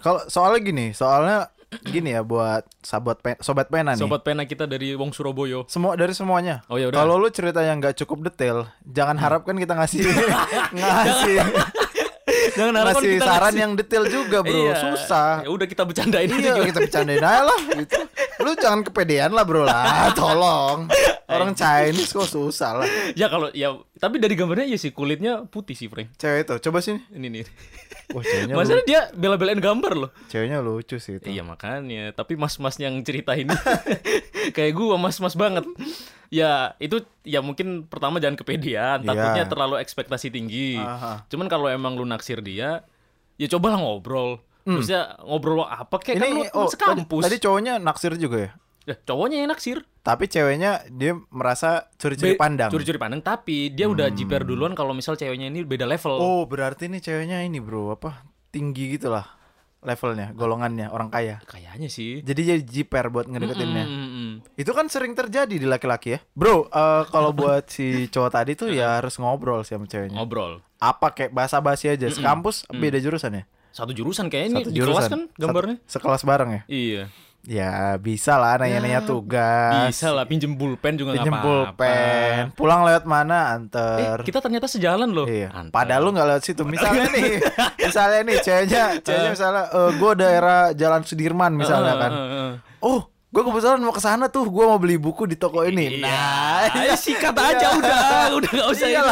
[SPEAKER 2] Kalau soalnya gini, soalnya gini ya buat sahabat pen, sobat pena nih.
[SPEAKER 1] sobat pena kita dari Wong Surabaya.
[SPEAKER 2] Semua dari semuanya.
[SPEAKER 1] Oh, ya udah.
[SPEAKER 2] Kalau lu cerita yang nggak cukup detail, jangan harapkan kita ngasih ngasih
[SPEAKER 1] Jangan harapkan
[SPEAKER 2] ngasih
[SPEAKER 1] kita
[SPEAKER 2] saran
[SPEAKER 1] ngasih-
[SPEAKER 2] yang detail juga, Bro.
[SPEAKER 1] Iya.
[SPEAKER 2] Susah.
[SPEAKER 1] Ya udah kita bercandain aja
[SPEAKER 2] Iya, kita bercandain aja lah gitu. Lu jangan kepedean lah, Bro lah. Tolong. Orang Chinese kok susah lah.
[SPEAKER 1] Ya kalau ya tapi dari gambarnya ya sih kulitnya putih sih, Frank.
[SPEAKER 2] Cewek itu, coba sini.
[SPEAKER 1] Ini nih.
[SPEAKER 2] Wah, ceweknya lucu.
[SPEAKER 1] dia bela-belain gambar loh.
[SPEAKER 2] Ceweknya lucu sih itu.
[SPEAKER 1] Iya makanya, tapi mas-mas yang cerita ini kayak gua mas-mas banget. Ya itu ya mungkin pertama jangan kepedean, takutnya
[SPEAKER 2] Iya.
[SPEAKER 1] terlalu ekspektasi tinggi.
[SPEAKER 2] Aha.
[SPEAKER 1] Cuman kalau emang lu naksir dia, ya cobalah ngobrol. Terusnya ngobrol apa kayak kan lu
[SPEAKER 2] Hmm. Ini oh, tadi,
[SPEAKER 1] sekampus.
[SPEAKER 2] tadi cowoknya naksir juga ya.
[SPEAKER 1] Ya, cowoknya yang naksir.
[SPEAKER 2] Tapi ceweknya dia merasa curi-curi pandang.
[SPEAKER 1] Curi-curi pandang, tapi dia udah jiper duluan kalau misal ceweknya ini beda level.
[SPEAKER 2] Oh, berarti nih ceweknya ini, Bro, apa? Tinggi gitu lah levelnya, golongannya, orang kaya.
[SPEAKER 1] Kayaknya sih.
[SPEAKER 2] Jadi jadi jiper buat ngedeketinnya.
[SPEAKER 1] Mm, mm, mm.
[SPEAKER 2] Itu kan sering terjadi di laki-laki ya. Bro, eh, kalau buat si cowok tadi tuh ya harus ngobrol sih sama ceweknya.
[SPEAKER 1] Ngobrol.
[SPEAKER 2] Apa kayak basa-basi aja. Sekampus beda jurusan ya?
[SPEAKER 1] Satu jurusan kayaknya ini
[SPEAKER 2] Satu
[SPEAKER 1] di kelas kan
[SPEAKER 2] Satu-
[SPEAKER 1] gambarnya.
[SPEAKER 2] sekelas bareng ya?
[SPEAKER 1] Iya.
[SPEAKER 2] Ya, bisa lah nanya-nanya tugas.
[SPEAKER 1] Bisa lah pinjem pulpen juga
[SPEAKER 2] Pinjem
[SPEAKER 1] apa-apa.
[SPEAKER 2] pulpen. Pulang lewat mana?
[SPEAKER 1] Eh,
[SPEAKER 2] Anter.
[SPEAKER 1] kita ternyata sejalan loh.
[SPEAKER 2] Iya.
[SPEAKER 1] Antar.
[SPEAKER 2] Padahal lu nggak lewat situ. Misalnya nih, misalnya nih ceweknya, ceweknya misalnya, eh gue daerah Jalan Sudirman misalnya
[SPEAKER 1] Eh,
[SPEAKER 2] kan.
[SPEAKER 1] eh, eh.
[SPEAKER 2] Oh, gue kebetulan mau ke sana tuh, gue mau beli buku di toko ini.
[SPEAKER 1] Nah, ya sikat aja udah, udah gak usah
[SPEAKER 2] iya.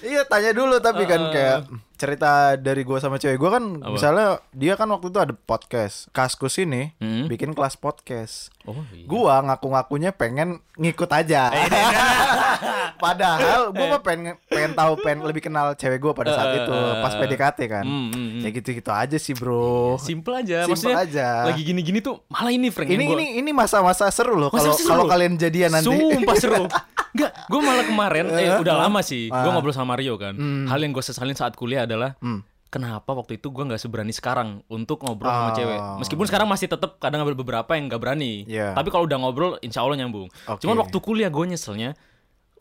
[SPEAKER 2] Iya tanya dulu tapi kan kayak cerita dari gue sama cewek gue kan
[SPEAKER 1] Apa?
[SPEAKER 2] misalnya dia kan waktu itu ada podcast kaskus ini
[SPEAKER 1] Hmm.
[SPEAKER 2] bikin kelas podcast
[SPEAKER 1] Oh, iya.
[SPEAKER 2] gua ngaku-ngakunya pengen ngikut aja padahal gua mah pengen pengen tahu pengen lebih kenal cewek gua pada saat
[SPEAKER 1] Eh,
[SPEAKER 2] itu
[SPEAKER 1] eh,
[SPEAKER 2] pas
[SPEAKER 1] eh.
[SPEAKER 2] PDKT kan
[SPEAKER 1] Hmm, hmm, hmm.
[SPEAKER 2] ya gitu-gitu aja sih bro
[SPEAKER 1] Simple aja,
[SPEAKER 2] Simple
[SPEAKER 1] maksudnya
[SPEAKER 2] aja.
[SPEAKER 1] lagi gini-gini tuh malah ini Frank
[SPEAKER 2] ini
[SPEAKER 1] gua-
[SPEAKER 2] ini ini masa-masa seru loh kalau kalau kalian jadian nanti
[SPEAKER 1] Sumpah seru. Enggak, gue malah kemarin, eh udah lama sih, gue
[SPEAKER 2] Ah.
[SPEAKER 1] ngobrol sama Mario kan. Hal yang gue sesalin saat kuliah adalah
[SPEAKER 2] Hmm.
[SPEAKER 1] kenapa waktu itu gue nggak seberani sekarang untuk ngobrol sama
[SPEAKER 2] Oh.
[SPEAKER 1] cewek. Meskipun sekarang masih tetap kadang ada beberapa yang nggak berani.
[SPEAKER 2] Iya.
[SPEAKER 1] Tapi kalau udah ngobrol, insya Allah nyambung.
[SPEAKER 2] Oke.
[SPEAKER 1] Cuman waktu kuliah gue nyeselnya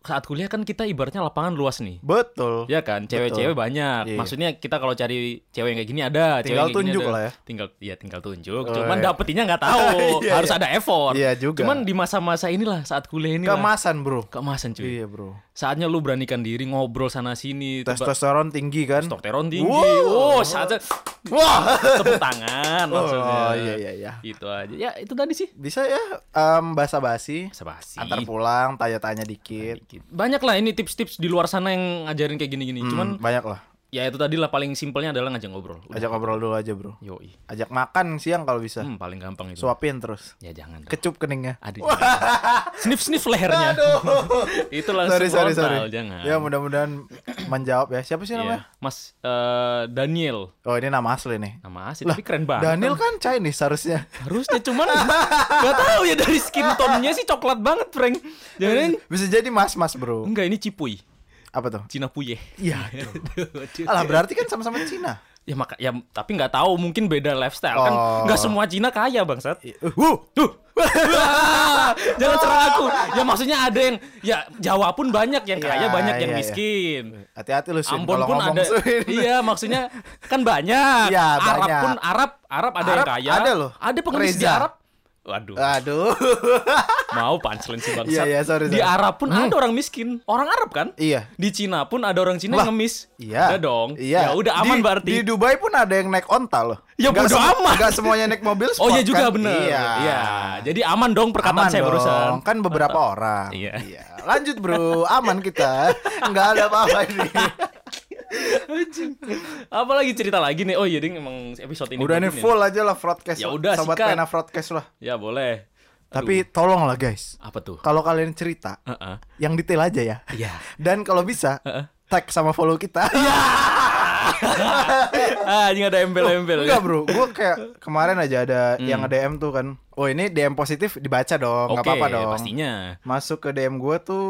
[SPEAKER 1] saat kuliah kan kita ibaratnya lapangan luas nih.
[SPEAKER 2] betul
[SPEAKER 1] Ya kan, cewek-cewek banyak.
[SPEAKER 2] Iya.
[SPEAKER 1] Maksudnya kita kalau cari cewek yang kayak gini ada, cewek
[SPEAKER 2] Tinggal
[SPEAKER 1] gini
[SPEAKER 2] tunjuk
[SPEAKER 1] ada.
[SPEAKER 2] lah ya.
[SPEAKER 1] Tinggal ya tinggal tunjuk.
[SPEAKER 2] Oh,
[SPEAKER 1] Cuman
[SPEAKER 2] iya.
[SPEAKER 1] dapetinnya nggak tahu.
[SPEAKER 2] Iya,
[SPEAKER 1] Harus
[SPEAKER 2] iya.
[SPEAKER 1] ada effort.
[SPEAKER 2] Iya juga.
[SPEAKER 1] Cuman di masa-masa inilah saat kuliah ini
[SPEAKER 2] kemasan bro
[SPEAKER 1] Keemasan cuy.
[SPEAKER 2] iya bro
[SPEAKER 1] Saatnya lu beranikan diri ngobrol sana sini.
[SPEAKER 2] testosteron tinggi kan
[SPEAKER 1] Testosteron tinggi. Oh,
[SPEAKER 2] Wow.
[SPEAKER 1] saatnya
[SPEAKER 2] wah
[SPEAKER 1] tepuk tangan maksudnya.
[SPEAKER 2] oh iya iya iya
[SPEAKER 1] Itu aja. Ya, itu tadi sih.
[SPEAKER 2] bisa ya em basa-basi
[SPEAKER 1] Basa-basi.
[SPEAKER 2] antar pulang tanya-tanya dikit
[SPEAKER 1] Banyak lah ini tips-tips di luar sana yang ngajarin kayak gini-gini. Cuman
[SPEAKER 2] Hmm, banyak lah
[SPEAKER 1] ya itu tadi lah paling simpelnya adalah ngajak ngobrol. Udah.
[SPEAKER 2] ajak ngobrol dulu aja bro
[SPEAKER 1] Yoi.
[SPEAKER 2] ajak makan siang kalau bisa
[SPEAKER 1] Hmm, paling gampang itu.
[SPEAKER 2] suapin terus
[SPEAKER 1] Ya jangan. dong.
[SPEAKER 2] kecup keningnya
[SPEAKER 1] Aduh. Snif snif lehernya. itu langsung
[SPEAKER 2] sorry sorry sorry
[SPEAKER 1] jangan.
[SPEAKER 2] ya mudah-mudahan menjawab ya siapa sih
[SPEAKER 1] Iya.
[SPEAKER 2] namanya
[SPEAKER 1] Mas eh, Daniel.
[SPEAKER 2] oh ini nama asli nih
[SPEAKER 1] Nama asli tapi keren banget.
[SPEAKER 2] Daniel kan Chinese harusnya
[SPEAKER 1] Harusnya cuman Gak tahu ya dari skin tone-nya sih coklat banget, Frank. Jangan
[SPEAKER 2] bisa jadi mas mas bro
[SPEAKER 1] enggak ini Cipuy,
[SPEAKER 2] apa tuh
[SPEAKER 1] Cina Puye.
[SPEAKER 2] iya alah berarti kan sama-sama Cina
[SPEAKER 1] ya maka ya tapi nggak tahu mungkin beda lifestyle kan
[SPEAKER 2] Oh.
[SPEAKER 1] nggak semua Cina kaya bangsat.
[SPEAKER 2] uh, uh.
[SPEAKER 1] Wah, Jangan serang aku. Ya maksudnya ada yang ya Jawa pun banyak yang kaya,
[SPEAKER 2] Iya,
[SPEAKER 1] banyak yang
[SPEAKER 2] iya, iya.
[SPEAKER 1] miskin.
[SPEAKER 2] hati-hati lu Swin,
[SPEAKER 1] Ambon pun
[SPEAKER 2] ngomong
[SPEAKER 1] ada.
[SPEAKER 2] Swin.
[SPEAKER 1] Iya, maksudnya kan banyak.
[SPEAKER 2] Iya,
[SPEAKER 1] Arab
[SPEAKER 2] banyak.
[SPEAKER 1] pun Arab, Arab ada yang
[SPEAKER 2] Arab
[SPEAKER 1] kaya.
[SPEAKER 2] ada loh.
[SPEAKER 1] Ada pengemis di. Arab. Waduh,
[SPEAKER 2] aduh
[SPEAKER 1] mau punchline si bangsat.
[SPEAKER 2] Iya, iya, sorry,
[SPEAKER 1] Di
[SPEAKER 2] sorry.
[SPEAKER 1] Arab pun ada orang miskin. Orang Arab kan?
[SPEAKER 2] iya
[SPEAKER 1] Di Cina pun ada orang Cina
[SPEAKER 2] Lah,
[SPEAKER 1] yang ngemis.
[SPEAKER 2] Iya.
[SPEAKER 1] Udah dong. Ya
[SPEAKER 2] Iya.
[SPEAKER 1] udah aman
[SPEAKER 2] Di-
[SPEAKER 1] berarti.
[SPEAKER 2] Di Dubai pun ada yang naik onta loh.
[SPEAKER 1] Ya, bodo amat.
[SPEAKER 2] nggak semuanya naik mobil
[SPEAKER 1] Oh
[SPEAKER 2] sport
[SPEAKER 1] iya juga
[SPEAKER 2] kan?
[SPEAKER 1] bener.
[SPEAKER 2] Iya.
[SPEAKER 1] Iya. Jadi aman dong perkataan
[SPEAKER 2] Aman
[SPEAKER 1] saya
[SPEAKER 2] dong.
[SPEAKER 1] barusan.
[SPEAKER 2] Kan beberapa orang.
[SPEAKER 1] Iya.
[SPEAKER 2] Lanjut bro, aman kita. Nggak ada apa-apa ini.
[SPEAKER 1] Apa lagi cerita lagi nih? Oh iya ding emang episode ini.
[SPEAKER 2] Udah nih
[SPEAKER 1] begini.
[SPEAKER 2] full aja lah broadcast.
[SPEAKER 1] Ya udah,
[SPEAKER 2] Sobat
[SPEAKER 1] sikat.
[SPEAKER 2] pena broadcast lah.
[SPEAKER 1] Ya boleh.
[SPEAKER 2] Tapi tolonglah guys.
[SPEAKER 1] Apa tuh?
[SPEAKER 2] Kalau kalian cerita,
[SPEAKER 1] Heeh.
[SPEAKER 2] yang detail aja ya.
[SPEAKER 1] Iya.
[SPEAKER 2] Dan kalau bisa,
[SPEAKER 1] Heeh.
[SPEAKER 2] tag sama follow kita.
[SPEAKER 1] ah, ini ada embel-embel.
[SPEAKER 2] Enggak bro, gue kayak kemarin aja ada yang nge-DM tuh kan. Oh ini DM positif dibaca dong, nggak
[SPEAKER 1] Oke,
[SPEAKER 2] apa-apa dong.
[SPEAKER 1] pastinya.
[SPEAKER 2] Masuk ke DM gue tuh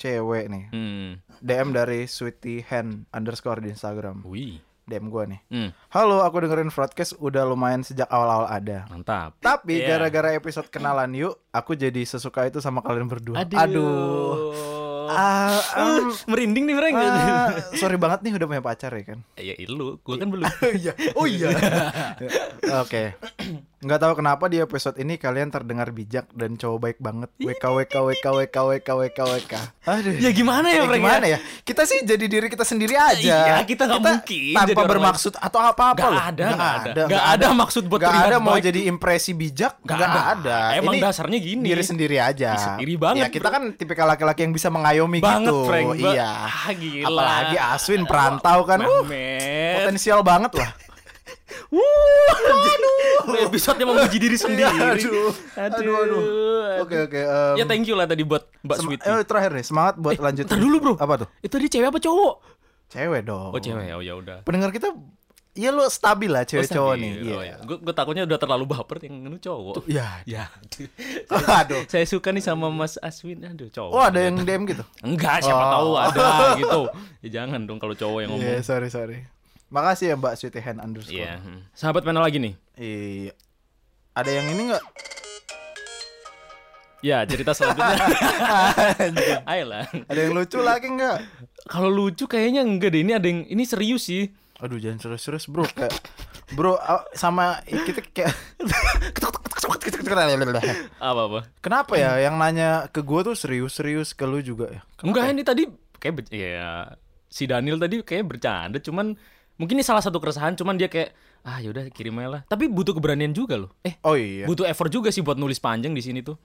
[SPEAKER 2] cewek nih.
[SPEAKER 1] Hmm.
[SPEAKER 2] DM dari Sweetie Hen underscore di Instagram.
[SPEAKER 1] Wih.
[SPEAKER 2] DM gue nih.
[SPEAKER 1] Hmm.
[SPEAKER 2] Halo, aku dengerin broadcast udah lumayan sejak awal-awal ada.
[SPEAKER 1] Mantap.
[SPEAKER 2] Tapi
[SPEAKER 1] Iya.
[SPEAKER 2] gara-gara episode kenalan yuk, aku jadi sesuka itu sama kalian berdua.
[SPEAKER 1] Aduh.
[SPEAKER 2] Ah, um,
[SPEAKER 1] merinding nih, Frank.
[SPEAKER 2] ah, sorry banget nih udah punya pacar ya kan.
[SPEAKER 1] ya lu, gua kan belum.
[SPEAKER 2] Iya. Oh iya. Oke. Nggak tahu kenapa di episode ini kalian terdengar bijak dan cowok baik banget. WK WK WK WK WK WK WK. Aduh.
[SPEAKER 1] ya gimana ya,
[SPEAKER 2] Eh,
[SPEAKER 1] Frank?
[SPEAKER 2] gimana ya? Kita sih jadi diri kita sendiri aja.
[SPEAKER 1] Iya, kita nggak mungkin jadi
[SPEAKER 2] tanpa
[SPEAKER 1] orang
[SPEAKER 2] bermaksud atau apa-apa
[SPEAKER 1] Gak
[SPEAKER 2] loh.
[SPEAKER 1] ada,
[SPEAKER 2] Nggak
[SPEAKER 1] ada. Nggak ada maksud buat
[SPEAKER 2] Nggak ada mau
[SPEAKER 1] baik.
[SPEAKER 2] jadi impresi bijak.
[SPEAKER 1] Nggak ada.
[SPEAKER 2] ada.
[SPEAKER 1] Emang
[SPEAKER 2] Ini
[SPEAKER 1] dasarnya gini.
[SPEAKER 2] Diri sendiri aja.
[SPEAKER 1] Diri sendiri banget,
[SPEAKER 2] Ya, kita
[SPEAKER 1] bro.
[SPEAKER 2] kan tipikal laki-laki yang bisa mengayomi
[SPEAKER 1] Banget,
[SPEAKER 2] gitu.
[SPEAKER 1] Frank. Ba-
[SPEAKER 2] Iya.
[SPEAKER 1] Ah, gila.
[SPEAKER 2] Apalagi Aswin perantau kan. Uh,
[SPEAKER 1] Mehmet.
[SPEAKER 2] potensial banget lah.
[SPEAKER 1] Wuh, episode yang memuji diri sendiri.
[SPEAKER 2] Iya, aduh. Aduh, aduh. Oke, oke. em,
[SPEAKER 1] Ya thank you lah tadi buat Mbak
[SPEAKER 2] sem-
[SPEAKER 1] Sweetie.
[SPEAKER 2] eh, terakhir nih, semangat buat
[SPEAKER 1] Eh,
[SPEAKER 2] lanjut.
[SPEAKER 1] ntar dulu, bro.
[SPEAKER 2] Apa tuh?
[SPEAKER 1] Itu tadi cewek apa cowok?
[SPEAKER 2] Cewek dong.
[SPEAKER 1] Oh cewek, oh ya udah.
[SPEAKER 2] Pendengar kita Iya lu stabil lah cewek cowok nih.
[SPEAKER 1] Oh,
[SPEAKER 2] Iya.
[SPEAKER 1] ya. Gue gue takutnya udah terlalu baper yang itu cowok.
[SPEAKER 2] Ya.
[SPEAKER 1] Ya.
[SPEAKER 2] Aduh.
[SPEAKER 1] Saya suka nih sama Mas Aswin. Aduh, cowok.
[SPEAKER 2] Oh, ada yang DM gitu.
[SPEAKER 1] Enggak, siapa
[SPEAKER 2] Oh.
[SPEAKER 1] tahu ada gitu. Ya jangan dong kalau cowok yang
[SPEAKER 2] Iya,
[SPEAKER 1] ngomong.
[SPEAKER 2] sorry sorry. Makasih ya Mbak Sweetie Hand underscore.
[SPEAKER 1] Iya. hmm. Sahabat mana lagi nih?
[SPEAKER 2] Iya. Ada yang ini nggak?
[SPEAKER 1] Ya, cerita selanjutnya. Ayolah.
[SPEAKER 2] Ada yang lucu lagi nggak?
[SPEAKER 1] Kalau lucu kayaknya enggak deh. Ini ada yang ini serius sih.
[SPEAKER 2] Aduh jangan serius-serius bro kayak Bro sama kita kayak
[SPEAKER 1] Apa apa?
[SPEAKER 2] Kenapa ya yang nanya ke gue tuh serius-serius ke lu juga ya?
[SPEAKER 1] Enggak, ini tadi kayak ya si Daniel tadi kayak bercanda cuman mungkin ini salah satu keresahan cuman dia kayak ah yaudah kirim aja lah tapi butuh keberanian juga loh eh
[SPEAKER 2] Oh iya.
[SPEAKER 1] butuh effort juga sih buat nulis panjang di sini tuh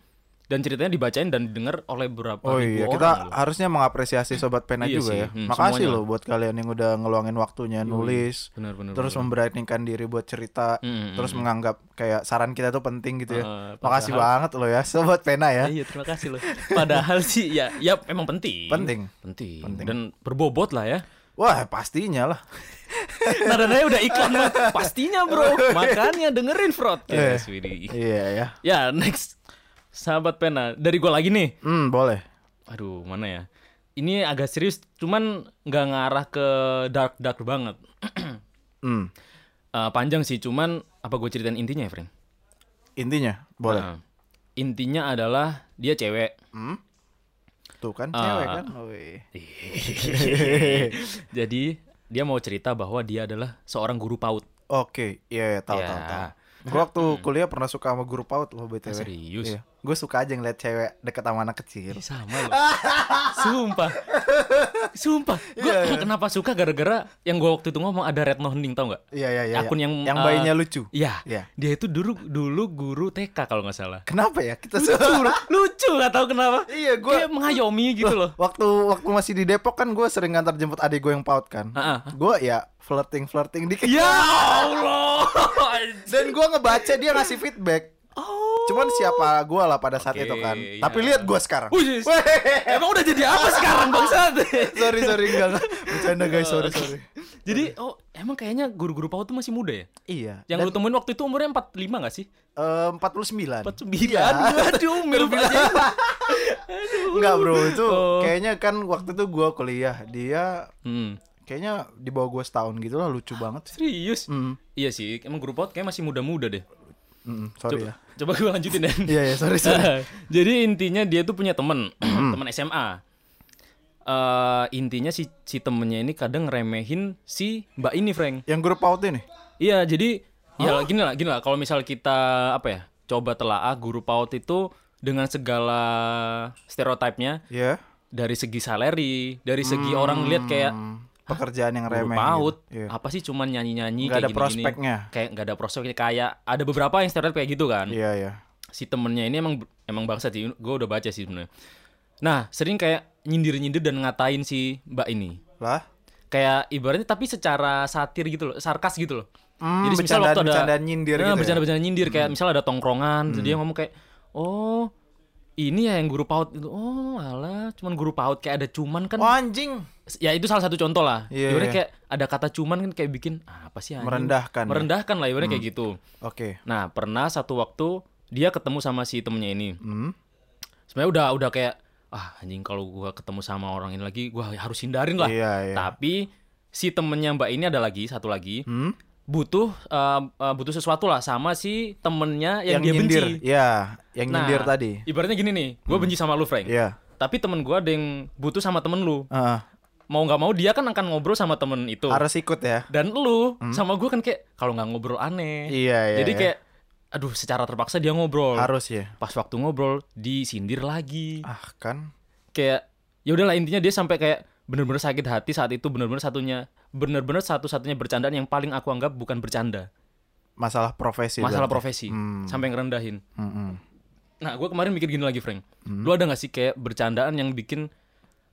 [SPEAKER 1] dan ceritanya dibacain dan didengar oleh beberapa
[SPEAKER 2] Oh
[SPEAKER 1] ribu
[SPEAKER 2] iya,
[SPEAKER 1] orang
[SPEAKER 2] kita
[SPEAKER 1] loh.
[SPEAKER 2] harusnya mengapresiasi sobat pena
[SPEAKER 1] Iya
[SPEAKER 2] juga
[SPEAKER 1] sih,
[SPEAKER 2] ya.
[SPEAKER 1] hmm,
[SPEAKER 2] Makasih
[SPEAKER 1] semuanya.
[SPEAKER 2] loh buat kalian yang udah ngeluangin waktunya nulis,
[SPEAKER 1] benar benar
[SPEAKER 2] terus memberanikan diri buat cerita,
[SPEAKER 1] Mm,
[SPEAKER 2] terus
[SPEAKER 1] mm,
[SPEAKER 2] menganggap kayak saran kita tuh penting gitu ya. Makasih
[SPEAKER 1] padahal-
[SPEAKER 2] banget loh ya sobat pena ya.
[SPEAKER 1] iya terima kasih loh padahal sih ya ya emang penting
[SPEAKER 2] Penting.
[SPEAKER 1] penting,
[SPEAKER 2] Penting.
[SPEAKER 1] dan berbobot lah ya
[SPEAKER 2] Wah, pastinya lah.
[SPEAKER 1] Nadanya udah iklan. Pastinya bro Makanya dengerin Fraud
[SPEAKER 2] Eh.
[SPEAKER 1] Widih.
[SPEAKER 2] Iya ya.
[SPEAKER 1] Ya next Sahabat pena Dari gua lagi nih
[SPEAKER 2] Hmm, boleh.
[SPEAKER 1] Aduh mana ya Ini agak serius Cuman nggak ngarah ke dark-dark banget
[SPEAKER 2] Hmm.
[SPEAKER 1] Eh, Panjang sih Cuman Apa gue ceritain intinya ya Frank?
[SPEAKER 2] Intinya, boleh.
[SPEAKER 1] Nah, intinya adalah Dia cewek
[SPEAKER 2] Tuh kan
[SPEAKER 1] Ah.
[SPEAKER 2] cewek kan. Woi.
[SPEAKER 1] Jadi Dia mau cerita bahwa dia adalah Seorang guru PAUD
[SPEAKER 2] Oke, iya, iya tahu
[SPEAKER 1] Ya.
[SPEAKER 2] tahu tahu. Gue waktu kuliah pernah suka sama guru PAUD loh BTW.
[SPEAKER 1] Ah, serius?
[SPEAKER 2] Iya. Gue suka aja ngeliat cewek deket sama anak kecil.
[SPEAKER 1] Ih, sama loh. Sumpah. Sumpah. Gue
[SPEAKER 2] Iya,
[SPEAKER 1] kenapa suka gara-gara yang gue waktu itu ngomong ada Retno Hening tau nggak?
[SPEAKER 2] Iya iya iya.
[SPEAKER 1] Akun
[SPEAKER 2] iya.
[SPEAKER 1] yang
[SPEAKER 2] yang
[SPEAKER 1] eh,
[SPEAKER 2] bayinya lucu.
[SPEAKER 1] Iya.
[SPEAKER 2] Iya.
[SPEAKER 1] Dia itu dulu dulu guru TK kalau nggak salah.
[SPEAKER 2] Kenapa ya kita
[SPEAKER 1] Lucu, lucu nggak tahu kenapa.
[SPEAKER 2] Iya, gua-
[SPEAKER 1] kayak mengayomi gitu loh.
[SPEAKER 2] waktu waktu masih di Depok kan gue sering ngantar jemput adik gue yang PAUD kan.
[SPEAKER 1] Ah, ah.
[SPEAKER 2] Gue ya flirting flirting dikit.
[SPEAKER 1] Ya Allah.
[SPEAKER 2] Dan gue ngebaca dia ngasih feedback. Cuman siapa gue lah pada saat
[SPEAKER 1] Oke,
[SPEAKER 2] itu kan.
[SPEAKER 1] iya.
[SPEAKER 2] Tapi lihat gue sekarang. Weh.
[SPEAKER 1] Emang udah jadi apa sekarang bangsat?
[SPEAKER 2] sorry sorry enggak enggak. Bercanda guys sorry sorry.
[SPEAKER 1] jadi oh emang kayaknya guru-guru PAUD tuh masih muda ya?
[SPEAKER 2] Iya.
[SPEAKER 1] Yang lu temuin waktu itu umurnya 45 gak sih?
[SPEAKER 2] Eh, 49
[SPEAKER 1] 49.
[SPEAKER 2] Iya.
[SPEAKER 1] Aduh, milf aja.
[SPEAKER 2] Enggak bro itu
[SPEAKER 1] Oh.
[SPEAKER 2] Kayaknya kan waktu itu gue kuliah Dia
[SPEAKER 1] Hmm.
[SPEAKER 2] kayaknya di bawah gue setahun gitu lah Lucu banget
[SPEAKER 1] Serius?
[SPEAKER 2] Hmm.
[SPEAKER 1] Iya sih, emang guru PAUD kayak masih muda-muda deh.
[SPEAKER 2] Mm, Sorry
[SPEAKER 1] Coba,
[SPEAKER 2] ya
[SPEAKER 1] coba gue lanjutin ya.
[SPEAKER 2] Iya iya sorry sorry
[SPEAKER 1] Jadi intinya dia tuh punya temen, temen SMA. Eh intinya si si temennya ini kadang ngeremehin si mbak ini, Frank.
[SPEAKER 2] Yang grup PAUD ini
[SPEAKER 1] Iya, jadi ya gini lah, gini lah. Kalau misal kita apa ya, coba telaah guru PAUD itu dengan segala stereotipnya
[SPEAKER 2] Iya
[SPEAKER 1] dari segi salary, dari segi orang lihat kayak
[SPEAKER 2] Hmm, Pekerjaan yang remeh
[SPEAKER 1] PAUD
[SPEAKER 2] gitu. Iya.
[SPEAKER 1] apa sih cuman nyanyi-nyanyi
[SPEAKER 2] Nggak
[SPEAKER 1] kayak
[SPEAKER 2] ada
[SPEAKER 1] gini-gini.
[SPEAKER 2] prospeknya.
[SPEAKER 1] Kayak nggak ada prospeknya kayak ada beberapa yang stereotip kayak gitu kan.
[SPEAKER 2] Iya iya
[SPEAKER 1] si temennya ini emang emang bangsa sih gue udah baca sih sebenarnya nah sering kayak nyindir nyindir dan ngatain si mbak ini
[SPEAKER 2] Lah
[SPEAKER 1] kayak ibaratnya tapi secara satir gitu loh sarkas gitu loh
[SPEAKER 2] Hmm,
[SPEAKER 1] jadi misal waktu ada
[SPEAKER 2] bercandaan nyindir
[SPEAKER 1] nah,
[SPEAKER 2] gitu ya?
[SPEAKER 1] bercanda-bercanda nyindir kayak misal ada tongkrongan terus dia ngomong kayak oh ini ya yang guru paut itu. Oh alah cuman guru paut kayak ada cuman kan.
[SPEAKER 2] Oh anjing.
[SPEAKER 1] Ya itu salah satu contoh lah.
[SPEAKER 2] Iya,
[SPEAKER 1] ibaratnya
[SPEAKER 2] iya.
[SPEAKER 1] kayak ada kata cuman kan kayak bikin ah, apa sih anjing?
[SPEAKER 2] Merendahkan ya?
[SPEAKER 1] merendahkan lah ibaratnya kayak gitu.
[SPEAKER 2] Oke.
[SPEAKER 1] Nah pernah satu waktu dia ketemu sama si temennya ini.
[SPEAKER 2] Hmm.
[SPEAKER 1] sebenarnya udah udah kayak ah anjing kalau gua ketemu sama orang ini lagi gua harus hindarin lah.
[SPEAKER 2] Iya iya.
[SPEAKER 1] Tapi si temennya mbak ini ada lagi satu lagi.
[SPEAKER 2] Hmm?
[SPEAKER 1] Butuh eh, butuh sesuatu lah. Sama si temennya yang, dia
[SPEAKER 2] nyindir.
[SPEAKER 1] Benci
[SPEAKER 2] Iya Yang
[SPEAKER 1] Nah,
[SPEAKER 2] nyindir tadi.
[SPEAKER 1] ibaratnya gini nih gue benci sama lu Frank.
[SPEAKER 2] Iya.
[SPEAKER 1] Tapi temen gua ada yang butuh sama temen lu.
[SPEAKER 2] Heeh.
[SPEAKER 1] mau nggak mau dia kan akan ngobrol sama temen itu.
[SPEAKER 2] Harus ikut ya.
[SPEAKER 1] Dan lu sama gua kan kayak kalau nggak ngobrol aneh.
[SPEAKER 2] Iya iya
[SPEAKER 1] jadi
[SPEAKER 2] iya.
[SPEAKER 1] kayak aduh secara terpaksa dia ngobrol.
[SPEAKER 2] Harus ya
[SPEAKER 1] pas waktu ngobrol disindir lagi.
[SPEAKER 2] Ah kan?
[SPEAKER 1] Kayak ya udahlah intinya dia sampai kayak bener-bener sakit hati saat itu bener-bener satunya bener-bener satu-satunya bercandaan yang paling aku anggap bukan bercanda
[SPEAKER 2] Masalah profesi
[SPEAKER 1] masalah
[SPEAKER 2] berarti.
[SPEAKER 1] profesi
[SPEAKER 2] Hmm.
[SPEAKER 1] sampai ngerendahin
[SPEAKER 2] Mm-mm.
[SPEAKER 1] nah gue kemarin mikir gini lagi Frank
[SPEAKER 2] Hmm.
[SPEAKER 1] lu ada gak sih kayak bercandaan yang bikin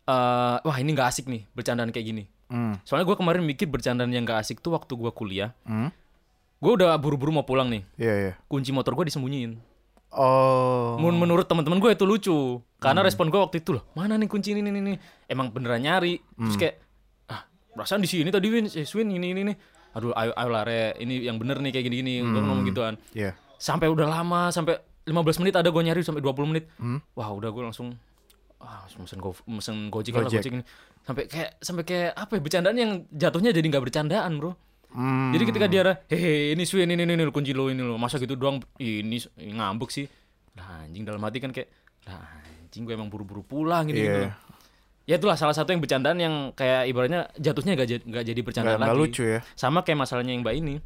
[SPEAKER 1] eh wah ini nggak asik nih bercandaan kayak gini
[SPEAKER 2] Hmm.
[SPEAKER 1] soalnya gue kemarin mikir bercandaan yang gak asik tuh waktu gue kuliah
[SPEAKER 2] Hmm.
[SPEAKER 1] gue udah buru-buru mau pulang nih
[SPEAKER 2] Iya iya
[SPEAKER 1] kunci motor gue disembunyiin
[SPEAKER 2] Oh
[SPEAKER 1] Men- menurut teman-teman gue itu lucu
[SPEAKER 2] Hmm.
[SPEAKER 1] karena respon gue waktu itu loh mana nih kunci ini ini ini emang beneran nyari terus
[SPEAKER 2] Hmm.
[SPEAKER 1] kayak perasaan di sini tadi Win. Eh, Swin ini ini ini. Aduh ayo ayo lah re ini yang bener nih kayak gini gini gue ngomong gituan
[SPEAKER 2] Iya.
[SPEAKER 1] Sampai udah lama sampai 15 menit ada gue nyari sampai 20 menit.
[SPEAKER 2] Hmm.
[SPEAKER 1] wah udah gue langsung ah mesen go mesen gojek, lah
[SPEAKER 2] Gojek.
[SPEAKER 1] gojek ini. Sampai kayak sampai kayak apa ya bercandaan yang jatuhnya jadi nggak bercandaan bro.
[SPEAKER 2] Hmm.
[SPEAKER 1] jadi ketika dia hehe ini Swin ini ini, ini kunci lo ini lo masa gitu doang ini ngambek sih. Lah anjing dalam hati kan kayak lah anjing gue emang buru-buru pulang gitu,
[SPEAKER 2] Iya.
[SPEAKER 1] gitu. Ya itulah salah satu yang bercandaan yang kayak ibaratnya jatuhnya gak, jadi- nggak jadi bercandaan
[SPEAKER 2] nggak
[SPEAKER 1] lagi.
[SPEAKER 2] lucu ya.
[SPEAKER 1] Sama kayak masalahnya yang mbak ini.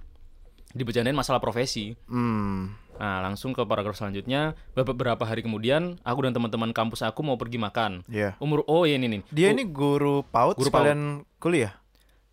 [SPEAKER 1] Dibercandain masalah profesi.
[SPEAKER 2] Hmm.
[SPEAKER 1] Nah langsung ke paragraf selanjutnya. Beberapa hari kemudian aku dan teman-teman kampus aku mau pergi makan?
[SPEAKER 2] Iya.
[SPEAKER 1] Umur oh iya ini nih.
[SPEAKER 2] Dia ini guru PAUD
[SPEAKER 1] Guru
[SPEAKER 2] sekalian kuliah?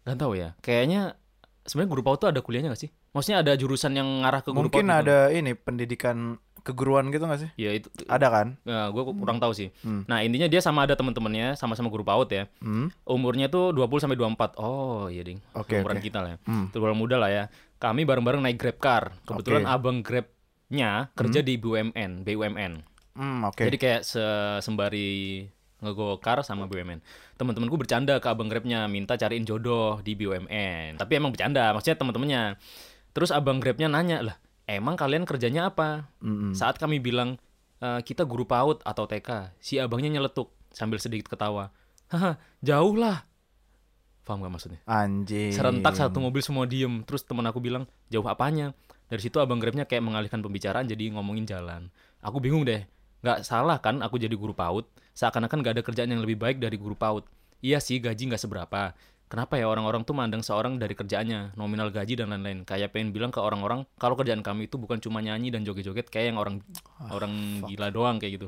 [SPEAKER 1] Gak tahu ya. Kayaknya sebenarnya guru PAUD tuh ada kuliahnya gak sih? Maksudnya ada jurusan yang ngarah ke guru
[SPEAKER 2] Mungkin
[SPEAKER 1] PAUD gitu?
[SPEAKER 2] ada ini pendidikan keguruan gitu gak sih?
[SPEAKER 1] Ya itu
[SPEAKER 2] Ada kan?
[SPEAKER 1] Nah, gue kurang tahu sih. Nah, intinya dia sama ada teman-temannya, sama-sama guru PAUD ya.
[SPEAKER 2] Hmm.
[SPEAKER 1] Umurnya tuh 20 sampai 24. Oh, iya, Ding.
[SPEAKER 2] Oke,
[SPEAKER 1] Umuran
[SPEAKER 2] oke.
[SPEAKER 1] kita lah ya.
[SPEAKER 2] Hmm.
[SPEAKER 1] Terlalu muda lah ya. Kami bareng-bareng naik Grab car. Kebetulan
[SPEAKER 2] Oke.
[SPEAKER 1] abang Grabnya kerja di BUMN, BUMN.
[SPEAKER 2] Hmm, oke.
[SPEAKER 1] Jadi kayak se- sembari ngegokar sama BUMN. Teman-temanku bercanda ke abang Grabnya minta cariin jodoh di BUMN. Tapi emang bercanda, maksudnya teman-temannya. Terus abang Grabnya nanya, "Lah, emang kalian kerjanya apa?"
[SPEAKER 2] Mm-mm.
[SPEAKER 1] Saat kami bilang "E, kita guru PAUD atau TK, si abangnya nyeletuk sambil sedikit ketawa. Haha, jauh lah. Paham gak maksudnya?
[SPEAKER 2] Anjing.
[SPEAKER 1] Serentak satu mobil semua diem. Terus teman aku bilang, jauh apanya? Dari situ abang Grabnya kayak mengalihkan pembicaraan jadi ngomongin jalan. Aku bingung deh. Gak salah kan aku jadi guru PAUD? Seakan-akan gak ada kerjaan yang lebih baik dari guru PAUD. Iya sih gaji gak seberapa. Kenapa ya orang-orang tuh mandang seorang dari kerjaannya, nominal gaji dan lain-lain. Kayak pengen bilang ke orang-orang kalau kerjaan kami itu bukan cuma nyanyi dan joget-joget kayak yang orang
[SPEAKER 2] Ah,
[SPEAKER 1] orang gila doang kayak gitu.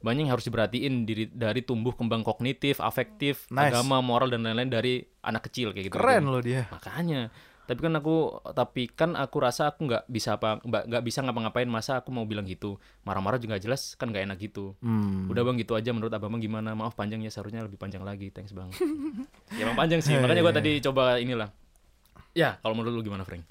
[SPEAKER 1] Banyak yang harus diperhatiin diri, dari tumbuh kembang kognitif, afektif,
[SPEAKER 2] Nice.
[SPEAKER 1] agama, moral dan lain-lain dari anak kecil kayak gitu.
[SPEAKER 2] Keren loh dia.
[SPEAKER 1] Makanya. Tapi kan aku tapi kan aku rasa aku nggak bisa apa nggak bisa ngapa-ngapain masa aku mau bilang gitu. Marah-marah juga jelas kan nggak enak gitu.
[SPEAKER 2] Hmm.
[SPEAKER 1] Udah bang gitu aja menurut abang Bang gimana? Maaf panjang ya seharusnya lebih panjang lagi. Thanks bang. ya emang panjang sih. Makanya gua tadi coba inilah. Ya kalau menurut lu gimana Frank?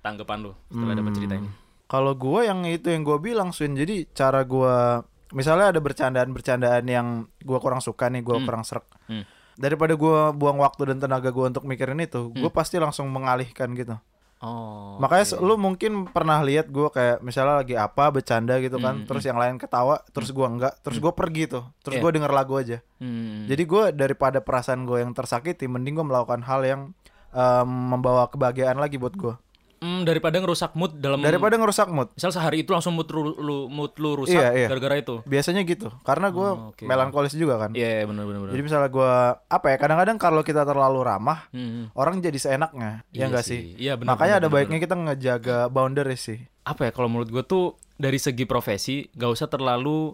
[SPEAKER 1] Tanggapan lu setelah dapat cerita ini.
[SPEAKER 2] Kalau gua yang itu yang gua bilang Swin, jadi cara gua misalnya ada bercandaan-bercandaan yang gua kurang suka nih, gua kurang serak.
[SPEAKER 1] Hmm.
[SPEAKER 2] Daripada gua buang waktu dan tenaga gua untuk mikirin itu, gua pasti langsung mengalihkan gitu.
[SPEAKER 1] Oh.
[SPEAKER 2] Makanya se- lu mungkin pernah lihat gua kayak misalnya lagi apa bercanda gitu kan,
[SPEAKER 1] Hmm,
[SPEAKER 2] terus yang lain ketawa, terus gua enggak, terus gua pergi tuh, terus
[SPEAKER 1] Iya.
[SPEAKER 2] gua denger lagu aja.
[SPEAKER 1] Hmm.
[SPEAKER 2] Jadi gua daripada perasaan gua yang tersakiti, mending gua melakukan hal yang em, membawa kebahagiaan lagi buat gua.
[SPEAKER 1] Hmm, daripada ngerusak mood dalam
[SPEAKER 2] Daripada ngerusak mood.
[SPEAKER 1] misal sehari itu langsung mood lu, lu- mood lu rusak
[SPEAKER 2] Iya, iya.
[SPEAKER 1] gara-gara itu.
[SPEAKER 2] Biasanya gitu, karena gua
[SPEAKER 1] Oh, oke.
[SPEAKER 2] melankolis juga kan.
[SPEAKER 1] Iya, benar benar benar.
[SPEAKER 2] Jadi misalnya gua apa ya kadang-kadang kalau kita terlalu ramah
[SPEAKER 1] Hmm.
[SPEAKER 2] orang jadi seenaknya ya
[SPEAKER 1] Iya
[SPEAKER 2] enggak
[SPEAKER 1] sih.
[SPEAKER 2] sih.
[SPEAKER 1] Iya, benar,
[SPEAKER 2] Makanya
[SPEAKER 1] benar,
[SPEAKER 2] ada
[SPEAKER 1] benar,
[SPEAKER 2] baiknya kita ngejaga boundaries sih.
[SPEAKER 1] apa ya kalau menurut gue tuh dari segi profesi gak usah terlalu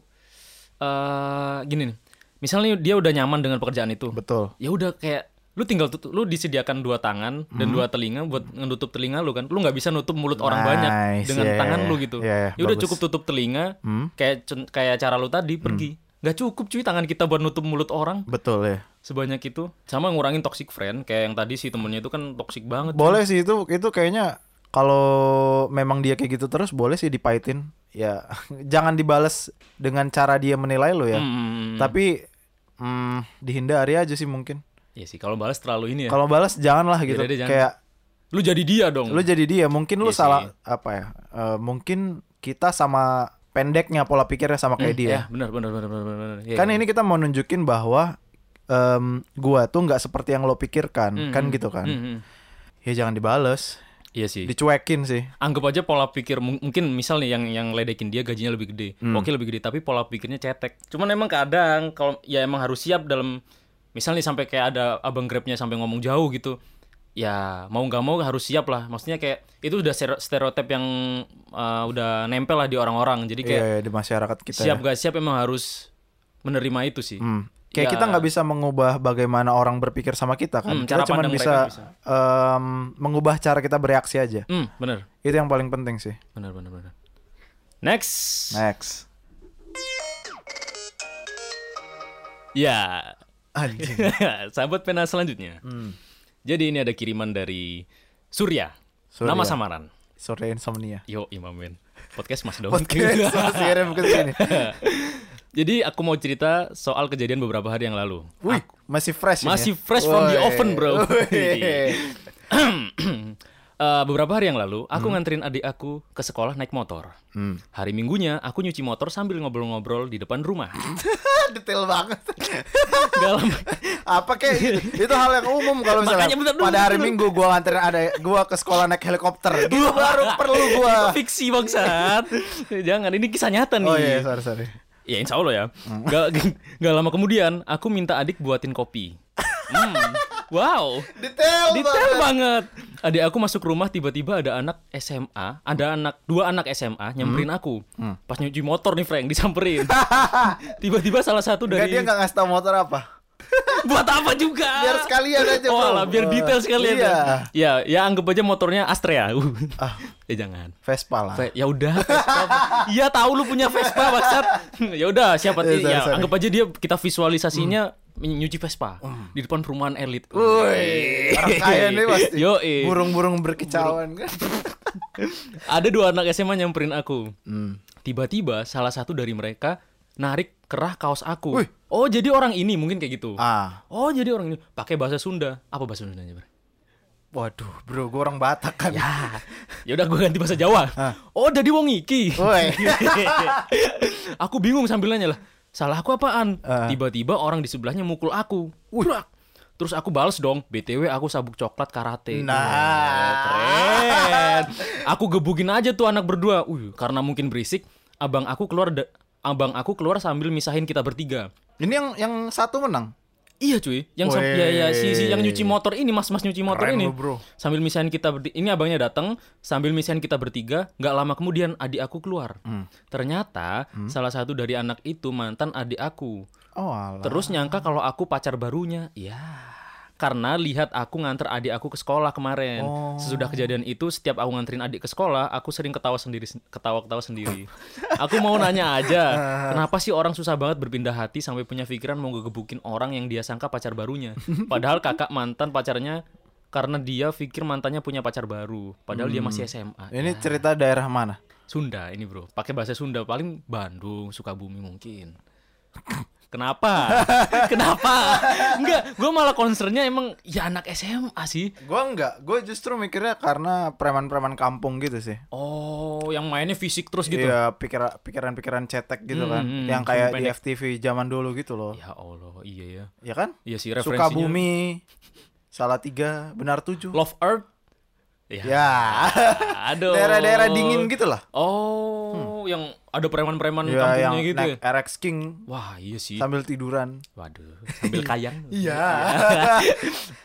[SPEAKER 1] eh gini nih misalnya dia udah nyaman dengan pekerjaan itu
[SPEAKER 2] Betul.
[SPEAKER 1] ya udah kayak lu tinggal tutup lu disediakan dua tangan dan dua telinga buat menutup telinga lu kan lu nggak bisa nutup mulut orang
[SPEAKER 2] Nice,
[SPEAKER 1] banyak dengan
[SPEAKER 2] yeah,
[SPEAKER 1] tangan lu
[SPEAKER 2] yeah,
[SPEAKER 1] gitu
[SPEAKER 2] yeah,
[SPEAKER 1] ya udah cukup tutup telinga
[SPEAKER 2] Hmm.
[SPEAKER 1] kayak kayak cara lu tadi pergi nggak cukup cuy tangan kita buat nutup mulut orang
[SPEAKER 2] Betul ya.
[SPEAKER 1] sebanyak itu sama ngurangin toxic friend kayak yang tadi si temennya itu kan toxic banget cuy.
[SPEAKER 2] Boleh sih itu itu kayaknya kalau memang dia kayak gitu terus boleh sih dipahitin. Ya jangan dibales dengan cara dia menilai lo ya.
[SPEAKER 1] Hmm,
[SPEAKER 2] Tapi hmm, dihindari aja sih mungkin.
[SPEAKER 1] Iya sih kalau balas terlalu ini ya
[SPEAKER 2] Kalau balas janganlah gitu.
[SPEAKER 1] Deh, jangan.
[SPEAKER 2] Kayak
[SPEAKER 1] lu jadi dia dong
[SPEAKER 2] lu jadi dia mungkin lu
[SPEAKER 1] Iya
[SPEAKER 2] salah
[SPEAKER 1] sih.
[SPEAKER 2] apa ya? eh, mungkin kita sama pendeknya pola pikirnya sama kayak dia.
[SPEAKER 1] Ya, benar benar benar benar benar. Iya,
[SPEAKER 2] kan
[SPEAKER 1] iya.
[SPEAKER 2] ini kita mau nunjukin bahwa em, gua tuh nggak seperti yang lo pikirkan
[SPEAKER 1] Hmm,
[SPEAKER 2] kan
[SPEAKER 1] hmm,
[SPEAKER 2] gitu kan
[SPEAKER 1] hmm, hmm.
[SPEAKER 2] ya jangan dibales
[SPEAKER 1] Iya sih.
[SPEAKER 2] dicuekin sih
[SPEAKER 1] Anggap aja pola pikir mung- mungkin misal nih yang yang ledekin dia gajinya lebih gede.
[SPEAKER 2] Hmm.
[SPEAKER 1] Oke lebih gede tapi pola pikirnya cetek. Cuman emang kadang kalau ya emang harus siap dalam misal nih sampai kayak ada abang grabnya sampai ngomong jauh gitu. Ya mau nggak mau harus siap lah. Maksudnya kayak itu udah stereotip yang uh, udah nempel lah di orang-orang. Jadi kayak
[SPEAKER 2] Iya, iya, di masyarakat kita
[SPEAKER 1] siap
[SPEAKER 2] ya.
[SPEAKER 1] gak siap emang harus menerima itu sih.
[SPEAKER 2] Hmm. kayak
[SPEAKER 1] Ya.
[SPEAKER 2] kita nggak bisa mengubah bagaimana orang berpikir sama kita kan
[SPEAKER 1] Hmm,
[SPEAKER 2] kita
[SPEAKER 1] cara
[SPEAKER 2] cuma bisa,
[SPEAKER 1] bisa.
[SPEAKER 2] em, mengubah cara kita bereaksi aja
[SPEAKER 1] Hmm, bener.
[SPEAKER 2] itu yang paling penting sih
[SPEAKER 1] Bener bener bener. Next.
[SPEAKER 2] next
[SPEAKER 1] Ya,
[SPEAKER 2] anjing
[SPEAKER 1] sahabat pena selanjutnya.
[SPEAKER 2] Hmm.
[SPEAKER 1] Jadi ini ada kiriman dari Surya.
[SPEAKER 2] Surya.
[SPEAKER 1] Nama samaran.
[SPEAKER 2] sore insomnia
[SPEAKER 1] Yo, Imam Men. Podcast Mas dong.
[SPEAKER 2] podcast masih kirim ke sini
[SPEAKER 1] Jadi aku mau cerita soal kejadian beberapa hari yang lalu.
[SPEAKER 2] Wih, masih fresh ini
[SPEAKER 1] Masih
[SPEAKER 2] ya?
[SPEAKER 1] fresh from the
[SPEAKER 2] Woi.
[SPEAKER 1] oven, bro. Eh, beberapa hari yang lalu, aku nganterin adik aku ke sekolah naik motor.
[SPEAKER 2] Hmm.
[SPEAKER 1] Hari Minggunya, aku nyuci motor sambil ngobrol-ngobrol di depan rumah.
[SPEAKER 2] detail banget
[SPEAKER 1] Gak lama,
[SPEAKER 2] apa kayak gitu itu hal yang umum kalau misalnya
[SPEAKER 1] Makanya bentar dulu,
[SPEAKER 2] pada hari
[SPEAKER 1] bentar
[SPEAKER 2] minggu gua nganterin ada gua ke sekolah naik helikopter gitu baru perlu gua
[SPEAKER 1] fiksi bangsat. Jangan, ini kisah nyata nih.
[SPEAKER 2] oh iya sorry sorry
[SPEAKER 1] Ya insya Allah ya. Gak, gak lama kemudian aku minta adik buatin kopi. Hmm. Wow.
[SPEAKER 2] detail,
[SPEAKER 1] Detail banget. Adik aku masuk rumah tiba-tiba ada anak SMA, ada anak dua anak SMA nyamperin aku. Pas nyuci motor nih Frank disamperin. tiba-tiba salah satu
[SPEAKER 2] Enggak
[SPEAKER 1] dari
[SPEAKER 2] dia nggak ngasih tau motor apa
[SPEAKER 1] Buat apa juga?
[SPEAKER 2] Biar sekalian aja,
[SPEAKER 1] Oh, alah, biar detail sekalian.
[SPEAKER 2] Iya.
[SPEAKER 1] Ya, ya anggap aja motornya Astrea. Uh.
[SPEAKER 2] Ah.
[SPEAKER 1] Ya jangan.
[SPEAKER 2] Vespa lah.
[SPEAKER 1] Ve- ya udah Vespa. Iya tahu lu punya Vespa bangsat. ya udah siapa
[SPEAKER 2] Eh, sorry,
[SPEAKER 1] ya
[SPEAKER 2] sorry.
[SPEAKER 1] anggap aja dia kita visualisasinya nyuci Vespa di depan perumahan elit.
[SPEAKER 2] Woi, orang kaya nih pasti.
[SPEAKER 1] Yo,
[SPEAKER 2] Burung-burung berkicauan kan.
[SPEAKER 1] Ada dua anak SMA nyamperin aku.
[SPEAKER 2] Hmm.
[SPEAKER 1] Tiba-tiba salah satu dari mereka narik kerah kaos aku.
[SPEAKER 2] Wih.
[SPEAKER 1] Oh, jadi orang ini mungkin kayak gitu.
[SPEAKER 2] Ah,
[SPEAKER 1] Oh, jadi orang ini pakai bahasa Sunda. Apa bahasa Sundanya, Bro?
[SPEAKER 2] waduh, bro, gue orang Batak kan.
[SPEAKER 1] Ya. Ya udah gue ganti bahasa Jawa. Oh, jadi wong iki. Aku bingung sambil nanya lah. Salah aku apaan?
[SPEAKER 2] Ah.
[SPEAKER 1] Tiba-tiba orang di sebelahnya mukul aku. Brak. Terus aku bales dong, BTW aku sabuk coklat karate.
[SPEAKER 2] Nah.
[SPEAKER 1] Keren. Aku gebukin aja tuh anak berdua. Uh, karena mungkin berisik, abang aku keluar abang aku keluar sambil misahin kita bertiga.
[SPEAKER 2] Ini yang yang satu menang.
[SPEAKER 1] Iya cuy, yang ya, ya, si, si yang nyuci motor ini, mas-mas nyuci motor
[SPEAKER 2] Keren
[SPEAKER 1] ini.
[SPEAKER 2] bro.
[SPEAKER 1] Sambil misahin kita bertiga, ini abangnya datang, sambil misahin kita bertiga, nggak lama kemudian adik aku keluar.
[SPEAKER 2] Hmm.
[SPEAKER 1] Ternyata salah satu dari anak itu mantan adik aku.
[SPEAKER 2] Oh, alah.
[SPEAKER 1] Terus nyangka kalau aku pacar barunya. Ya. Karena lihat aku nganter adik aku ke sekolah kemarin.
[SPEAKER 2] Oh.
[SPEAKER 1] Sesudah kejadian itu, setiap aku nganterin adik ke sekolah, aku sering ketawa sendiri, ketawa-ketawa sendiri. aku mau nanya aja, kenapa sih orang susah banget berpindah hati sampai punya pikiran mau ngegebukin orang yang dia sangka pacar barunya? Padahal kakak mantan pacarnya karena dia pikir mantannya punya pacar baru, padahal dia masih SMA.
[SPEAKER 2] Ini cerita daerah mana?
[SPEAKER 1] Sunda ini bro, pakai bahasa Sunda paling Bandung, Sukabumi mungkin. Kenapa? Kenapa? Enggak, gue malah concernnya emang ya anak SMA sih.
[SPEAKER 2] Gua enggak, gue justru mikirnya karena preman-preman kampung gitu sih.
[SPEAKER 1] Oh, yang mainnya fisik terus gitu.
[SPEAKER 2] Iya, pikiran pikiran-pikiran cetek gitu
[SPEAKER 1] Hmm,
[SPEAKER 2] kan.
[SPEAKER 1] hmm,
[SPEAKER 2] yang
[SPEAKER 1] sumbu
[SPEAKER 2] kayak di. FTV zaman dulu gitu loh.
[SPEAKER 1] Ya Allah, iya ya.
[SPEAKER 2] Ya kan?
[SPEAKER 1] Iya sih referensinya.
[SPEAKER 2] Sukabumi, Salatiga, Benar Tujuh.
[SPEAKER 1] Love Earth. Ya.
[SPEAKER 2] Ya.
[SPEAKER 1] Aduh.
[SPEAKER 2] Daerah-daerah dingin gitu lah.
[SPEAKER 1] Oh, yang ada preman-preman
[SPEAKER 2] Ya,
[SPEAKER 1] kampungnya
[SPEAKER 2] yang
[SPEAKER 1] gitu ya.
[SPEAKER 2] RX King
[SPEAKER 1] Wah, iya sih.
[SPEAKER 2] sambil tiduran.
[SPEAKER 1] Waduh, sambil kayang.
[SPEAKER 2] Iya.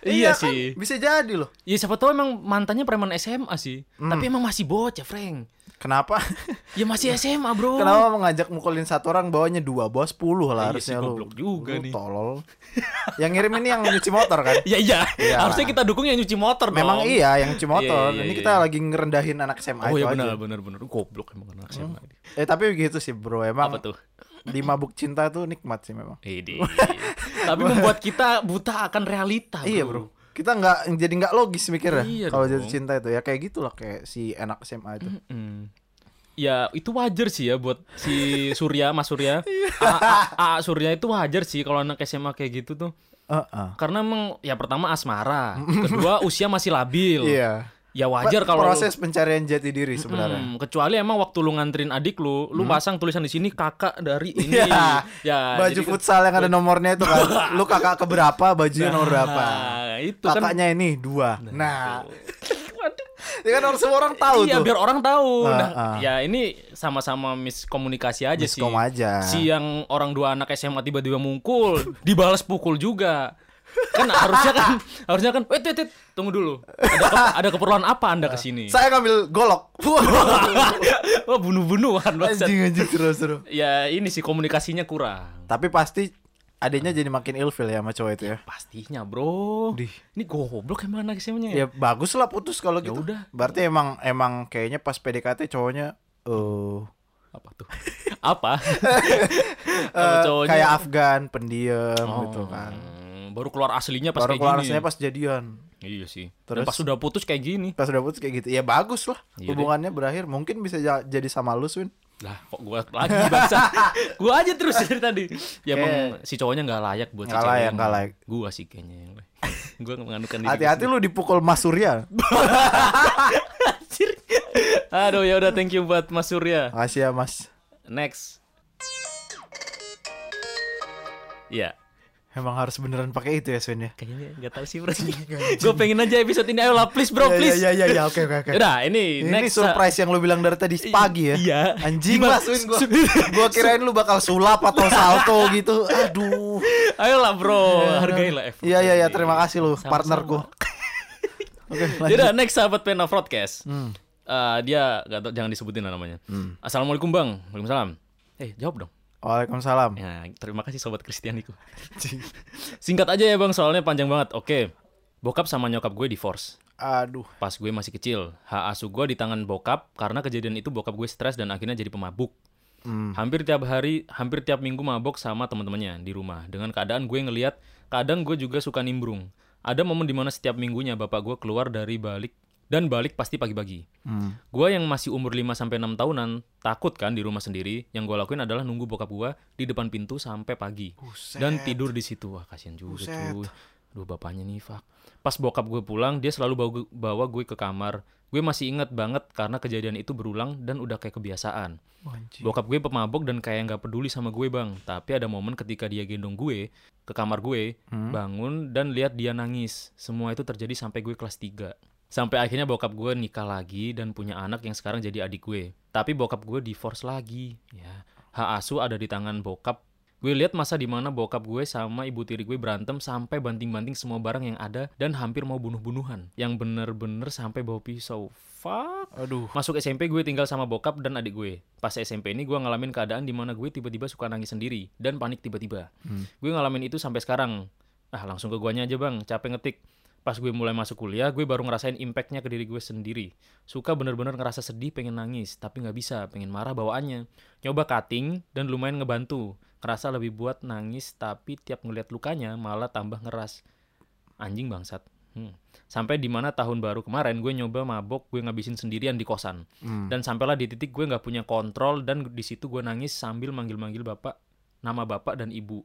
[SPEAKER 1] iya
[SPEAKER 2] kan?
[SPEAKER 1] sih.
[SPEAKER 2] Bisa jadi loh.
[SPEAKER 1] Ya siapa tahu emang mantannya preman SMA sih.
[SPEAKER 2] Hmm.
[SPEAKER 1] Tapi emang masih bocah, Frank.
[SPEAKER 2] Kenapa?
[SPEAKER 1] Ya masih SMA, Bro.
[SPEAKER 2] Kenapa mengajak mukulin satu orang bawanya dua, bawa sepuluh lah
[SPEAKER 1] Iya sih,
[SPEAKER 2] harusnya lu.
[SPEAKER 1] goblok juga
[SPEAKER 2] Lu
[SPEAKER 1] nih.
[SPEAKER 2] Tolol. yang ngirim ini yang nyuci motor kan?
[SPEAKER 1] Ya iya,
[SPEAKER 2] Iya.
[SPEAKER 1] harusnya kita dukung yang nyuci motor
[SPEAKER 2] Memang
[SPEAKER 1] dong.
[SPEAKER 2] iya yang nyuci motor.
[SPEAKER 1] Iya, iya,
[SPEAKER 2] ini
[SPEAKER 1] iya,
[SPEAKER 2] kita
[SPEAKER 1] iya.
[SPEAKER 2] lagi ngerendahin anak SMA
[SPEAKER 1] Oh
[SPEAKER 2] itu
[SPEAKER 1] iya
[SPEAKER 2] aja.
[SPEAKER 1] benar benar benar. Goblok emang anak SMA.
[SPEAKER 2] Eh tapi begitu sih bro, emang
[SPEAKER 1] Apa tuh?
[SPEAKER 2] di mabuk cinta tuh nikmat sih memang.
[SPEAKER 1] Ide. Tapi membuat kita buta akan realita,
[SPEAKER 2] Iya bro. Kita nggak jadi nggak logis mikirnya
[SPEAKER 1] Iya
[SPEAKER 2] kalau jatuh cinta itu ya kayak gitulah kayak si anak SMA itu.
[SPEAKER 1] Hmm. Ya itu wajar sih ya buat si Surya, Mas Surya.
[SPEAKER 2] Iya.
[SPEAKER 1] A, A- A Surya itu wajar sih kalau anak SMA kayak gitu tuh.
[SPEAKER 2] Heeh.
[SPEAKER 1] Karena emang ya pertama asmara, kedua usia masih labil.
[SPEAKER 2] Iya.
[SPEAKER 1] Ya wajar kalau lu-
[SPEAKER 2] proses pencarian jati diri sebenarnya.
[SPEAKER 1] Hmm, kecuali emang waktu lu nganterin adik lu, lu pasang tulisan di sini kakak dari ini.
[SPEAKER 2] Iya.
[SPEAKER 1] Ya,
[SPEAKER 2] baju
[SPEAKER 1] jadi kan-
[SPEAKER 2] futsal yang ada nomornya itu kan. Lu kakak keberapa, bajunya nomor berapa.
[SPEAKER 1] Nah, itu kan
[SPEAKER 2] Kakaknya ini dua. Nah. Ya kan orang semua orang tahu
[SPEAKER 1] iya,
[SPEAKER 2] tuh.
[SPEAKER 1] biar orang tahu.
[SPEAKER 2] Ah,
[SPEAKER 1] Nah,
[SPEAKER 2] ah.
[SPEAKER 1] ya ini sama-sama miskomunikasi aja sih.
[SPEAKER 2] Miskom aja.
[SPEAKER 1] Si yang orang dua anak SMA tiba-tiba mungkul, dibalas pukul juga. Kan harusnya kan harusnya kan, wait, wait, wait, tunggu dulu. Ada, ke- ada keperluan apa Anda ke sini?
[SPEAKER 2] Saya ngambil golok.
[SPEAKER 1] Wah, bunuh-bunuhan bangsat.
[SPEAKER 2] anjing anjing seru-seru.
[SPEAKER 1] Ya ini sih komunikasinya kurang.
[SPEAKER 2] Tapi pasti adanya jadi makin ilfil ya sama cowok itu ya.
[SPEAKER 1] Pastinya, Bro.
[SPEAKER 2] Dih.
[SPEAKER 1] Ini goblok emang anak SMA-nya
[SPEAKER 2] Ya bagus lah putus kalau
[SPEAKER 1] Ya
[SPEAKER 2] gitu.
[SPEAKER 1] udah.
[SPEAKER 2] Berarti emang emang kayaknya pas PDKT cowoknya eh
[SPEAKER 1] Apa tuh? Apa? Kalau cowoknya-
[SPEAKER 2] kayak Afgan, pendiam
[SPEAKER 1] Oh,
[SPEAKER 2] gitu kan.
[SPEAKER 1] Baru keluar aslinya pas
[SPEAKER 2] Baru
[SPEAKER 1] kayak
[SPEAKER 2] keluar
[SPEAKER 1] gini.
[SPEAKER 2] aslinya pas jadian.
[SPEAKER 1] Iya sih.
[SPEAKER 2] Terus?
[SPEAKER 1] Dan pas sudah putus kayak gini.
[SPEAKER 2] Pas udah putus kayak gitu. Ya bagus lah.
[SPEAKER 1] Iya deh.
[SPEAKER 2] Hubungannya berakhir. Mungkin bisa ja- jadi sama lu, Swin.
[SPEAKER 1] Lah, kok gua lagi bangsa. gua aja terus dari tadi. Ya emang si cowoknya nggak layak buat si
[SPEAKER 2] Nggak
[SPEAKER 1] cewek
[SPEAKER 2] layak, nggak layak.
[SPEAKER 1] Gua sih kayaknya yang gua menganukan.
[SPEAKER 2] Hati-hati lu dipukul Mas Surya.
[SPEAKER 1] Anjir. Aduh ya udah thank you buat Mas Surya.
[SPEAKER 2] Makasih ya, Mas.
[SPEAKER 1] Next. Iya.
[SPEAKER 2] Emang harus beneran pakai itu ya, Swin ya.
[SPEAKER 1] Kayaknya nggak tahu sih bro. gue pengen aja episode ini ayo lah please bro
[SPEAKER 2] Ya,
[SPEAKER 1] please.
[SPEAKER 2] Ya ya ya, oke oke oke.
[SPEAKER 1] Udah ini,
[SPEAKER 2] Ini
[SPEAKER 1] next
[SPEAKER 2] surprise yang lu bilang dari tadi pagi ya.
[SPEAKER 1] Iya.
[SPEAKER 2] Anjing lah Swin gua. gua kirain lu bakal sulap atau salto gitu. Aduh.
[SPEAKER 1] Ayolah bro, hargailah effort.
[SPEAKER 2] Iya iya iya, terima kasih lu
[SPEAKER 1] Sama-sama.
[SPEAKER 2] partnerku. Oke,
[SPEAKER 1] udah, next sahabat pena broadcast.
[SPEAKER 2] Hmm.
[SPEAKER 1] Eh, dia gak tau, jangan disebutin lah namanya. Assalamualaikum bang, waalaikumsalam. Eh jawab dong.
[SPEAKER 2] Waalaikumsalam.
[SPEAKER 1] Ya, terima kasih sobat Kristianiku. Singkat aja ya bang, soalnya panjang banget. Oke, bokap sama nyokap gue divorce.
[SPEAKER 2] Aduh.
[SPEAKER 1] Pas gue masih kecil, hak asuh gue di tangan bokap karena kejadian itu bokap gue stres dan akhirnya jadi pemabuk.
[SPEAKER 2] Hmm.
[SPEAKER 1] Hampir tiap hari, hampir tiap minggu mabok sama teman-temannya di rumah. Dengan keadaan gue ngeliat, kadang gue juga suka nimbrung. Ada momen di mana setiap minggunya bapak gue keluar dari balik dan balik pasti pagi-pagi.
[SPEAKER 2] Hmm.
[SPEAKER 1] Gue yang masih umur 5 sampai 6 tahunan, takut kan di rumah sendiri. Yang gue lakuin adalah nunggu bokap gue di depan pintu sampai pagi.
[SPEAKER 2] Buset.
[SPEAKER 1] Dan tidur di situ. Wah, kasihan juga
[SPEAKER 2] Buset.
[SPEAKER 1] cuy. Duh, bapaknya nih, fuck. Pas bokap gue pulang, dia selalu bawa, bawa gue ke kamar. Gue masih inget banget karena kejadian itu berulang dan udah kayak kebiasaan.
[SPEAKER 2] Anjing.
[SPEAKER 1] Bokap gue pemabok dan kayak nggak peduli sama gue bang. Tapi ada momen ketika dia gendong gue ke kamar gue, bangun dan lihat dia nangis. Semua itu terjadi sampai gue kelas 3. Sampai akhirnya bokap gue nikah lagi dan punya anak yang sekarang jadi adik gue. Tapi bokap gue divorce lagi. Ya, hak asuh ada di tangan bokap. Gue lihat masa di mana bokap gue sama ibu tiri gue berantem sampai banting-banting semua barang yang ada dan hampir mau bunuh-bunuhan. Yang bener-bener sampai bawa pisau. Fuck.
[SPEAKER 2] Aduh.
[SPEAKER 1] Masuk SMP gue tinggal sama bokap dan adik gue. Pas SMP ini gue ngalamin keadaan di mana gue tiba-tiba suka nangis sendiri dan panik tiba-tiba. Gue ngalamin itu sampai sekarang. Ah langsung ke guanya aja bang, capek ngetik. Pas gue mulai masuk kuliah, gue baru ngerasain impactnya ke diri gue sendiri. Suka bener-bener ngerasa sedih, pengen nangis, tapi nggak bisa, pengen marah bawaannya. Nyoba cutting dan lumayan ngebantu. Ngerasa lebih buat nangis, tapi tiap ngeliat lukanya malah tambah ngeras. Anjing bangsat. Hmm. Sampai di mana tahun baru kemarin gue nyoba mabok, gue ngabisin sendirian di kosan. Dan sampailah di titik gue nggak punya kontrol dan di situ gue nangis sambil manggil-manggil bapak, nama bapak dan ibu.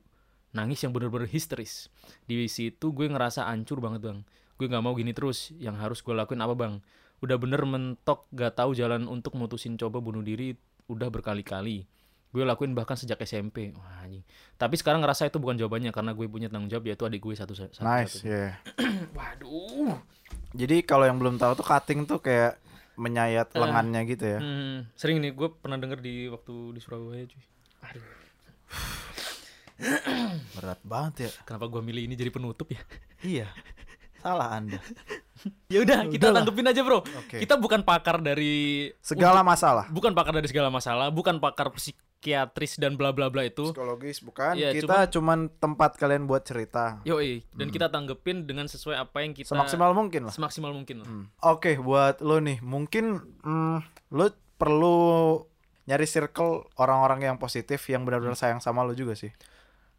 [SPEAKER 1] Nangis yang bener-bener histeris. Di situ gue ngerasa hancur banget bang. Gue nggak mau gini terus. Yang harus gue lakuin apa bang? Udah bener mentok gak tahu jalan untuk mutusin coba bunuh diri udah berkali-kali. Gue lakuin bahkan sejak SMP. Wah, anjing. Tapi sekarang ngerasa itu bukan jawabannya karena gue punya tanggung jawab yaitu adik gue satu satu.
[SPEAKER 2] Nice, ya.
[SPEAKER 1] Waduh.
[SPEAKER 2] Jadi kalau yang belum tahu tuh cutting tuh kayak menyayat lengannya gitu ya.
[SPEAKER 1] Hmm, sering nih gue pernah denger di waktu di Surabaya cuy. Aduh,
[SPEAKER 2] Berat banget ya.
[SPEAKER 1] kenapa gue milih ini jadi penutup ya?
[SPEAKER 2] Iya. Salah Anda.
[SPEAKER 1] ya udah, kita
[SPEAKER 2] Udahlah.
[SPEAKER 1] tanggepin aja, Bro.
[SPEAKER 2] Oke.
[SPEAKER 1] Kita bukan pakar dari
[SPEAKER 2] Segala masalah.
[SPEAKER 1] bukan pakar dari segala masalah, bukan pakar psikiatris dan bla bla bla itu.
[SPEAKER 2] Psikologis bukan.
[SPEAKER 1] Iya,
[SPEAKER 2] kita cuman tempat kalian buat cerita.
[SPEAKER 1] Yoi, dan kita tanggepin dengan sesuai apa yang kita
[SPEAKER 2] Semaksimal mungkin lah.
[SPEAKER 1] semaksimal mungkin lah.
[SPEAKER 2] Oke, buat lo nih, mungkin mm, lo perlu nyari circle orang-orang yang positif yang benar-benar sayang sama lo juga sih.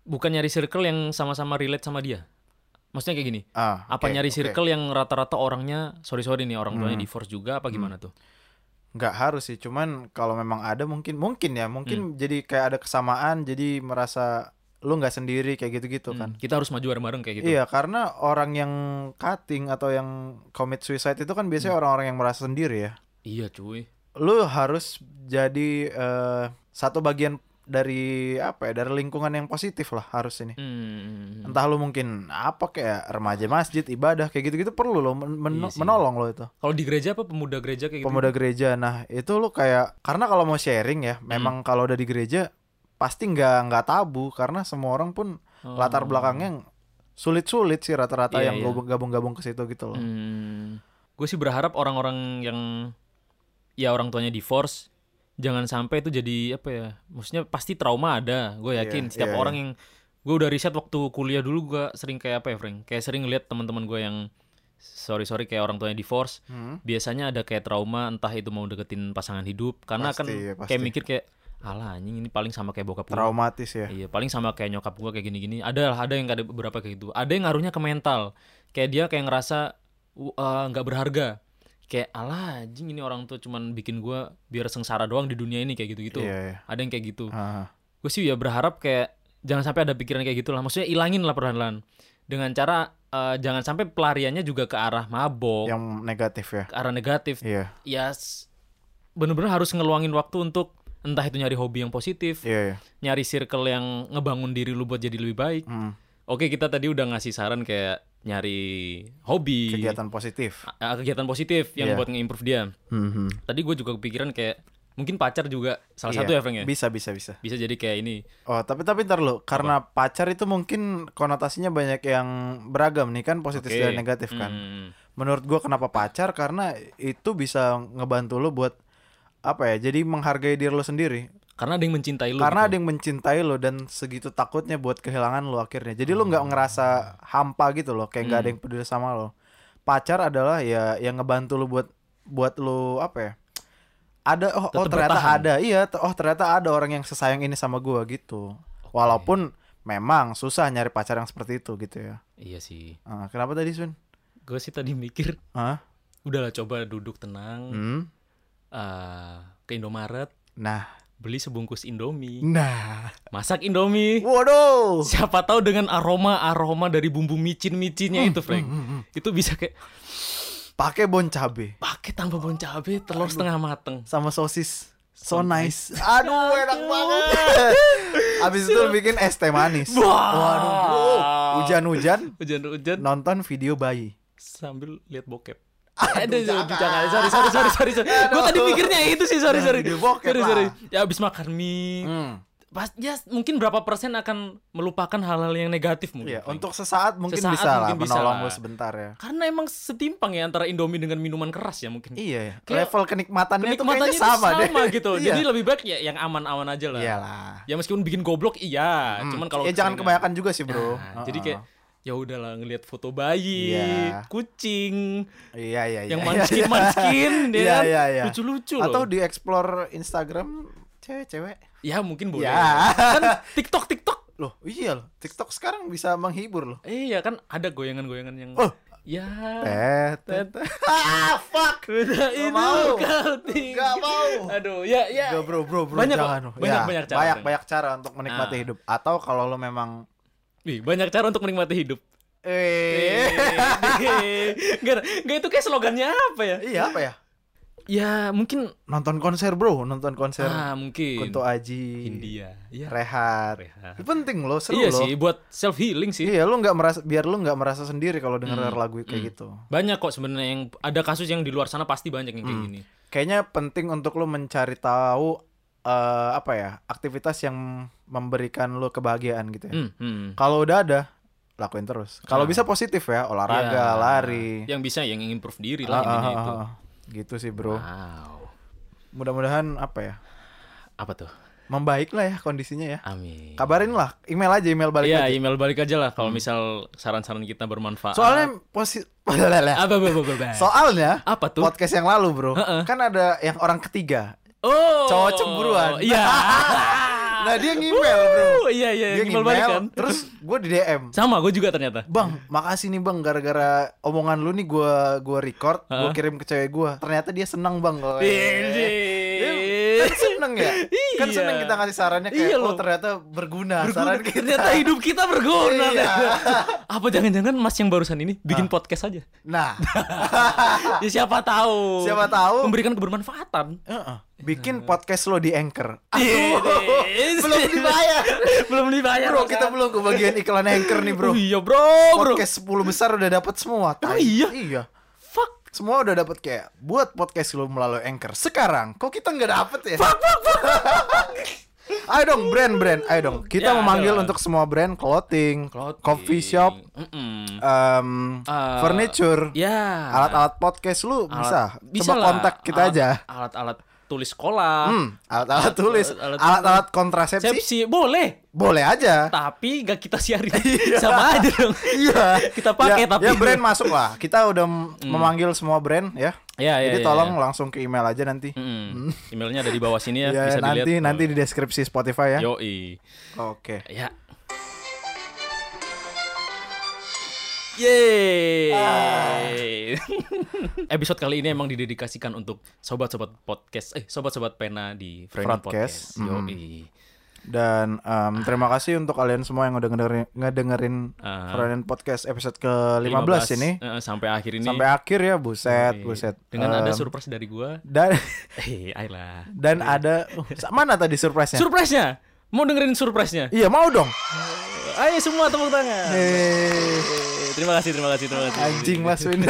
[SPEAKER 1] Bukan nyari circle yang sama-sama relate sama dia. Maksudnya kayak gini.
[SPEAKER 2] Ah,
[SPEAKER 1] Apa
[SPEAKER 2] oke,
[SPEAKER 1] nyari circle yang rata-rata orangnya sorry sorry nih orang tuanya divorce juga apa gimana tuh?
[SPEAKER 2] nggak harus sih, cuman kalau memang ada mungkin mungkin ya,
[SPEAKER 1] Hmm.
[SPEAKER 2] mungkin jadi kayak ada kesamaan, jadi merasa lo nggak sendiri kayak gitu-gitu
[SPEAKER 1] Hmm,
[SPEAKER 2] kan.
[SPEAKER 1] Kita harus maju bareng-bareng kayak gitu.
[SPEAKER 2] Iya, karena orang yang cutting atau yang commit suicide itu kan biasanya
[SPEAKER 1] Hmm.
[SPEAKER 2] orang-orang yang merasa sendiri ya.
[SPEAKER 1] Iya, cuy.
[SPEAKER 2] Lu harus jadi eh, satu bagian dari apa ya? Dari lingkungan yang positif lah harus ini.
[SPEAKER 1] Hmm.
[SPEAKER 2] Entah lu mungkin apa kayak remaja masjid, ibadah kayak gitu-gitu perlu lo men-
[SPEAKER 1] Iya sih.
[SPEAKER 2] menolong lo itu.
[SPEAKER 1] Kalau di gereja apa pemuda gereja kayak gitu?
[SPEAKER 2] Pemuda gereja. Nah, itu lu kayak karena kalau mau sharing ya,
[SPEAKER 1] Hmm.
[SPEAKER 2] memang kalau udah di gereja pasti nggak nggak tabu karena semua orang pun latar belakangnya sulit-sulit sih rata-rata
[SPEAKER 1] Oh. Iya,
[SPEAKER 2] yang gabung- gabung-gabung ke situ gitu loh.
[SPEAKER 1] Hmm, gue sih berharap orang-orang yang ya orang tuanya divorce jangan sampai itu jadi apa ya? Maksudnya pasti trauma ada. Gue yakin
[SPEAKER 2] Iya,
[SPEAKER 1] setiap
[SPEAKER 2] iya,
[SPEAKER 1] orang yang gue udah riset waktu kuliah dulu gue sering kayak apa ya, Frank? Kayak sering lihat teman-teman gue yang sorry sorry kayak orang tuanya divorce.
[SPEAKER 2] Hmm.
[SPEAKER 1] Biasanya ada kayak trauma entah itu mau deketin pasangan hidup karena kan
[SPEAKER 2] Pasti, pasti.
[SPEAKER 1] kayak mikir kayak alah anjing ini paling sama kayak bokap gue.
[SPEAKER 2] Traumatis ya.
[SPEAKER 1] Iya, paling sama kayak nyokap gua kayak gini-gini. Ada lah, ada yang ada beberapa kayak gitu. Ada yang ngaruhnya ke mental. Kayak dia kayak ngerasa uh, uh, nggak berharga. Kayak alah anjing ini orang tua cuman bikin gua biar sengsara doang di dunia ini kayak gitu-gitu.
[SPEAKER 2] Iya, iya.
[SPEAKER 1] Ada yang kayak gitu.
[SPEAKER 2] Ah.
[SPEAKER 1] Gue sih ya berharap kayak jangan sampai ada pikiran kayak gitu lah. Maksudnya ilangin lah perlahan-lahan. Dengan cara uh, jangan sampai pelariannya juga ke arah mabok,
[SPEAKER 2] Yang negatif ya.
[SPEAKER 1] ke arah negatif.
[SPEAKER 2] Iya.
[SPEAKER 1] Ya s- bener-bener harus ngeluangin waktu untuk entah itu nyari hobi yang positif,
[SPEAKER 2] Iya, iya.
[SPEAKER 1] nyari circle yang ngebangun diri lu buat jadi lebih baik.
[SPEAKER 2] Hmm.
[SPEAKER 1] Oke, kita tadi udah ngasih saran kayak nyari hobi,
[SPEAKER 2] Kegiatan positif.
[SPEAKER 1] Kegiatan positif yang
[SPEAKER 2] Iya.
[SPEAKER 1] buat nge-improve dia.
[SPEAKER 2] Hmm.
[SPEAKER 1] Tadi gue juga kepikiran kayak mungkin pacar juga salah
[SPEAKER 2] Iya.
[SPEAKER 1] satu ya, Frank ya.
[SPEAKER 2] Bisa, bisa, bisa.
[SPEAKER 1] Bisa jadi kayak ini.
[SPEAKER 2] Oh, tapi tapi ntar lo, karena pacar itu mungkin konotasinya banyak yang beragam nih kan, positif
[SPEAKER 1] Oke.
[SPEAKER 2] dan negatif kan.
[SPEAKER 1] Hmm.
[SPEAKER 2] Menurut gua kenapa pacar? Karena itu bisa ngebantu lo buat apa ya? Jadi menghargai diri lo sendiri.
[SPEAKER 1] Karena ada yang mencintai lu.
[SPEAKER 2] karena
[SPEAKER 1] gitu.
[SPEAKER 2] ada yang mencintai lo dan segitu takutnya buat kehilangan lo akhirnya jadi lo nggak
[SPEAKER 1] Hmm.
[SPEAKER 2] ngerasa hampa gitu loh kayak nggak ada yang peduli sama lo pacar adalah ya yang ngebantu lo buat buat lo apa ya ada oh, oh ternyata
[SPEAKER 1] bertahan.
[SPEAKER 2] ada iya oh ternyata ada orang yang sesayang ini sama gua gitu walaupun memang susah nyari pacar yang seperti itu gitu ya
[SPEAKER 1] Iya sih.
[SPEAKER 2] Ah, kenapa tadi Sun
[SPEAKER 1] Gue sih tadi mikir,
[SPEAKER 2] Hah?
[SPEAKER 1] udahlah coba duduk tenang,
[SPEAKER 2] Hmm?
[SPEAKER 1] eh, ke Indomaret,
[SPEAKER 2] nah
[SPEAKER 1] beli sebungkus Indomie,
[SPEAKER 2] nah.
[SPEAKER 1] Masak Indomie.
[SPEAKER 2] waduh.
[SPEAKER 1] Siapa tahu dengan aroma-aroma dari bumbu micin-micinnya
[SPEAKER 2] Hmm,
[SPEAKER 1] itu, Frank. Itu bisa kayak
[SPEAKER 2] pakai bon cabe.
[SPEAKER 1] Pakai tambah bon cabe, telur setengah mateng.
[SPEAKER 2] sama sosis. So nice. Aduh enak banget. Abis itu bikin es teh manis. Waduh. Hujan-hujan
[SPEAKER 1] Hujan-hujan
[SPEAKER 2] nonton video bayi.
[SPEAKER 1] Sambil lihat bokep. Aduh, jangan. jangan. Sorry, sorry, sorry, sorry. sorry. Gue tadi mikirnya itu sih, sorry, sorry.
[SPEAKER 2] Bokep
[SPEAKER 1] sorry,
[SPEAKER 2] lah.
[SPEAKER 1] sorry. Ya abis makan mie,
[SPEAKER 2] hmm.
[SPEAKER 1] pas ya mungkin berapa persen akan melupakan hal-hal yang negatif mungkin.
[SPEAKER 2] Iya, untuk sesaat mungkin
[SPEAKER 1] Sesaat
[SPEAKER 2] bisa lah
[SPEAKER 1] mungkin bisa
[SPEAKER 2] menolong
[SPEAKER 1] lah.
[SPEAKER 2] lu sebentar ya
[SPEAKER 1] karena emang setimpang ya antara Indomie dengan minuman keras ya mungkin.
[SPEAKER 2] iya ya level kenikmatannya, itu
[SPEAKER 1] Kenikmatannya
[SPEAKER 2] kayaknya
[SPEAKER 1] itu
[SPEAKER 2] sama, deh
[SPEAKER 1] gitu.
[SPEAKER 2] iya.
[SPEAKER 1] Jadi lebih baik ya yang aman-aman aja lah.
[SPEAKER 2] iyalah
[SPEAKER 1] Ya meskipun bikin goblok iya,
[SPEAKER 2] Hmm.
[SPEAKER 1] cuman kalau
[SPEAKER 2] ya jangan kebanyakan juga sih bro
[SPEAKER 1] Nah,
[SPEAKER 2] Heeh.
[SPEAKER 1] Jadi kayak ya udahlah ngelihat foto bayi,
[SPEAKER 2] Iya.
[SPEAKER 1] kucing,
[SPEAKER 2] iya iya iya
[SPEAKER 1] yang
[SPEAKER 2] iya,
[SPEAKER 1] manskin-manskin dia
[SPEAKER 2] Iya,
[SPEAKER 1] kan
[SPEAKER 2] iya, iya.
[SPEAKER 1] lucu-lucu loh.
[SPEAKER 2] atau di explore Instagram cewek-cewek
[SPEAKER 1] ya mungkin boleh.
[SPEAKER 2] Ya.
[SPEAKER 1] kan TikTok TikTok.
[SPEAKER 2] loh iya loh TikTok sekarang bisa menghibur loh
[SPEAKER 1] Iya kan ada goyangan-goyangan yang
[SPEAKER 2] Oh.
[SPEAKER 1] Ya.
[SPEAKER 2] tet tet ah fuck
[SPEAKER 1] Udah itu
[SPEAKER 2] mau.
[SPEAKER 1] kau.
[SPEAKER 2] Nggak mau.
[SPEAKER 1] Aduh, ya ya.
[SPEAKER 2] Gak bro bro bro
[SPEAKER 1] Banyak
[SPEAKER 2] jangan loh.
[SPEAKER 1] Banyak-
[SPEAKER 2] Ya,
[SPEAKER 1] banyak cara,
[SPEAKER 2] banyak banyak cara untuk menikmati
[SPEAKER 1] Nah.
[SPEAKER 2] hidup atau kalau lo memang
[SPEAKER 1] Wih, banyak cara untuk menikmati hidup.
[SPEAKER 2] eh
[SPEAKER 1] Enggak, enggak itu kayak slogannya apa ya?
[SPEAKER 2] iya apa ya
[SPEAKER 1] Ya, mungkin
[SPEAKER 2] nonton konser bro nonton konser
[SPEAKER 1] ah mungkin
[SPEAKER 2] Kunto Aji
[SPEAKER 1] Hindia. Iya.
[SPEAKER 2] Rehat
[SPEAKER 1] Rehat.
[SPEAKER 2] itu penting loh seru
[SPEAKER 1] Iya
[SPEAKER 2] loh
[SPEAKER 1] sih, buat self healing sih.
[SPEAKER 2] iya lo nggak merasa biar lo nggak merasa sendiri kalau denger
[SPEAKER 1] Hmm,
[SPEAKER 2] lagu kayak
[SPEAKER 1] hmm.
[SPEAKER 2] gitu
[SPEAKER 1] Banyak kok sebenarnya yang ada kasus yang di luar sana pasti banyak yang kayak
[SPEAKER 2] Hmm.
[SPEAKER 1] gini.
[SPEAKER 2] kayaknya penting untuk lo mencari tahu eh, apa ya aktivitas yang memberikan lo kebahagiaan gitu ya
[SPEAKER 1] Hmm, hmm.
[SPEAKER 2] kalau udah ada lakuin terus kalau
[SPEAKER 1] Ah.
[SPEAKER 2] bisa positif ya
[SPEAKER 1] Ya,
[SPEAKER 2] olahraga lari
[SPEAKER 1] Yang bisa yang ingin improve diri
[SPEAKER 2] Ah,
[SPEAKER 1] lah intinya
[SPEAKER 2] ah,
[SPEAKER 1] itu.
[SPEAKER 2] gitu sih bro
[SPEAKER 1] Wow.
[SPEAKER 2] mudah-mudahan apa ya
[SPEAKER 1] Apa tuh?
[SPEAKER 2] membaik lah ya kondisinya ya
[SPEAKER 1] Amin.
[SPEAKER 2] kabarin lah email aja email balik
[SPEAKER 1] Iya,
[SPEAKER 2] aja
[SPEAKER 1] email balik aja lah kalau misal saran-saran kita bermanfaat.
[SPEAKER 2] soalnya posi
[SPEAKER 1] apa apa apa, apa, apa.
[SPEAKER 2] soalnya
[SPEAKER 1] apa tuh?
[SPEAKER 2] podcast yang lalu bro kan ada yang orang ketiga
[SPEAKER 1] Oh,
[SPEAKER 2] cowok cemburuan.
[SPEAKER 1] Iya.
[SPEAKER 2] nah dia ngemail bro
[SPEAKER 1] Uh, iya iya,
[SPEAKER 2] dia
[SPEAKER 1] email balik kan.
[SPEAKER 2] terus gue di DM
[SPEAKER 1] Sama, gue juga ternyata.
[SPEAKER 2] Bang, makasih nih bang, gara-gara omongan lu nih gue gua record, gue
[SPEAKER 1] Heeh.
[SPEAKER 2] kirim ke cewek gue. Ternyata dia senang bang.
[SPEAKER 1] Iya.
[SPEAKER 2] Kan seneng ya? Kan
[SPEAKER 1] Iya.
[SPEAKER 2] seneng kita ngasih sarannya kayak,
[SPEAKER 1] Iya
[SPEAKER 2] oh ternyata berguna,
[SPEAKER 1] Berguna.
[SPEAKER 2] saran kita.
[SPEAKER 1] Ternyata hidup kita berguna.
[SPEAKER 2] Iya.
[SPEAKER 1] Apa jangan-jangan Mas yang barusan ini bikin podcast aja?
[SPEAKER 2] Nah,
[SPEAKER 1] Ya siapa tahu.
[SPEAKER 2] siapa tahu
[SPEAKER 1] Memberikan kebermanfaatan.
[SPEAKER 2] Heeh. bikin podcast lo di Anchor.
[SPEAKER 1] Iya,
[SPEAKER 2] belum dibayar.
[SPEAKER 1] belum dibayar.
[SPEAKER 2] Bro, kita belum kebagian iklan Anchor nih, Bro.
[SPEAKER 1] Oh iya, bro, bro.
[SPEAKER 2] Podcast 10 besar udah dapat semua. Tai.
[SPEAKER 1] iya?
[SPEAKER 2] Iya. Semua udah dapat kayak buat podcast lo melalui Anchor. Sekarang kok kita nggak dapet ya? ayo dong brand-brand, ayo dong. Kita
[SPEAKER 1] Ya,
[SPEAKER 2] memanggil
[SPEAKER 1] lah.
[SPEAKER 2] untuk semua brand clothing,
[SPEAKER 1] Clothing.
[SPEAKER 2] coffee shop, em,
[SPEAKER 1] Eh,
[SPEAKER 2] furniture,
[SPEAKER 1] Ya.
[SPEAKER 2] alat-alat podcast lu bisa.
[SPEAKER 1] Alat- bisa
[SPEAKER 2] Coba
[SPEAKER 1] lah.
[SPEAKER 2] kontak kita
[SPEAKER 1] Alat-
[SPEAKER 2] aja.
[SPEAKER 1] Alat-alat tulis sekolah.
[SPEAKER 2] Hmm, alat-alat tulis,
[SPEAKER 1] alat-
[SPEAKER 2] alat-alat kontrasepsi,
[SPEAKER 1] Sepsi boleh,
[SPEAKER 2] boleh aja.
[SPEAKER 1] tapi gak kita siarin. Sama aja dong.
[SPEAKER 2] Iya.
[SPEAKER 1] Kita pakai
[SPEAKER 2] ya,
[SPEAKER 1] tapi.
[SPEAKER 2] ya brand masuk lah. Kita udah m- memanggil semua brand ya.
[SPEAKER 1] Ya, ya,
[SPEAKER 2] Jadi
[SPEAKER 1] ya,
[SPEAKER 2] tolong
[SPEAKER 1] ya.
[SPEAKER 2] langsung ke email aja nanti.
[SPEAKER 1] Mm-mm. Emailnya ada di bawah sini ya,
[SPEAKER 2] Ya,
[SPEAKER 1] bisa
[SPEAKER 2] nanti
[SPEAKER 1] dilihat.
[SPEAKER 2] nanti di deskripsi Spotify ya.
[SPEAKER 1] Yoi.
[SPEAKER 2] Oke.
[SPEAKER 1] Ya. Yeay. Episode kali ini emang didedikasikan untuk sobat-sobat podcast, eh sobat-sobat pena di Friendly
[SPEAKER 2] Podcast.
[SPEAKER 1] Podcast.
[SPEAKER 2] Mm.
[SPEAKER 1] Yoi.
[SPEAKER 2] Dan em, terima kasih untuk kalian semua yang udah ngedengerin, ngedengerin
[SPEAKER 1] Ah.
[SPEAKER 2] Friend Podcast episode ke-15 ini.
[SPEAKER 1] eh, sampai akhir ini.
[SPEAKER 2] Sampai akhir ya, buset,
[SPEAKER 1] Yoi.
[SPEAKER 2] buset.
[SPEAKER 1] Dengan ada
[SPEAKER 2] Em,
[SPEAKER 1] surprise dari gua.
[SPEAKER 2] dan
[SPEAKER 1] Eh, ayolah.
[SPEAKER 2] dan ada uh, mana tadi surprise-nya?
[SPEAKER 1] Surprise-nya. Mau dengerin surprise-nya?
[SPEAKER 2] iya, mau dong.
[SPEAKER 1] Ayo semua tepuk tangan.
[SPEAKER 2] Eh,
[SPEAKER 1] terima kasih, terima kasih, terima kasih.
[SPEAKER 2] anjing Mas Win.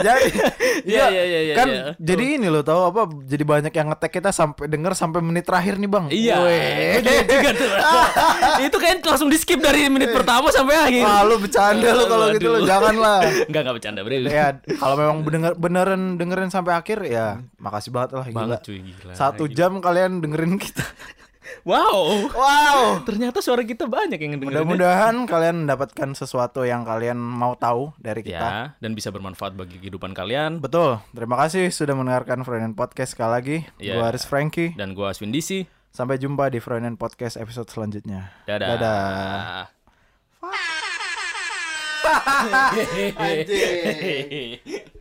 [SPEAKER 2] jadi
[SPEAKER 1] Iya, iya, iya, iya,
[SPEAKER 2] kan
[SPEAKER 1] iya.
[SPEAKER 2] jadi ini loh tahu apa jadi banyak yang ngetek kita sampai denger sampai menit terakhir nih, Bang.
[SPEAKER 1] Iya, juga tuh. itu kan langsung di skip dari menit pertama sampai akhir.
[SPEAKER 2] Wah, lu bercanda lu kalau gitu lu janganlah.
[SPEAKER 1] Enggak, enggak bercanda, Bre.
[SPEAKER 2] ya, kalau memang bener beneran dengerin sampai akhir ya makasih banget lah gila.
[SPEAKER 1] Banget cuy, gila.
[SPEAKER 2] Satu jam kalian dengerin kita.
[SPEAKER 1] Wow.
[SPEAKER 2] Wow.
[SPEAKER 1] Ternyata suara kita banyak yang dengerin.
[SPEAKER 2] Mudah-mudahan kalian mendapatkan sesuatu yang kalian mau tahu dari kita.
[SPEAKER 1] Ya, dan bisa bermanfaat bagi kehidupan kalian.
[SPEAKER 2] Betul. Terima kasih sudah mendengarkan Froynen Podcast sekali lagi.
[SPEAKER 1] Ya.
[SPEAKER 2] Gua Aris Franky.
[SPEAKER 1] Dan gua Aswin DC.
[SPEAKER 2] Sampai jumpa di Froynen Podcast episode selanjutnya.
[SPEAKER 1] Dadah.
[SPEAKER 2] Dadah.
[SPEAKER 1] Dadah.
[SPEAKER 2] Anjing.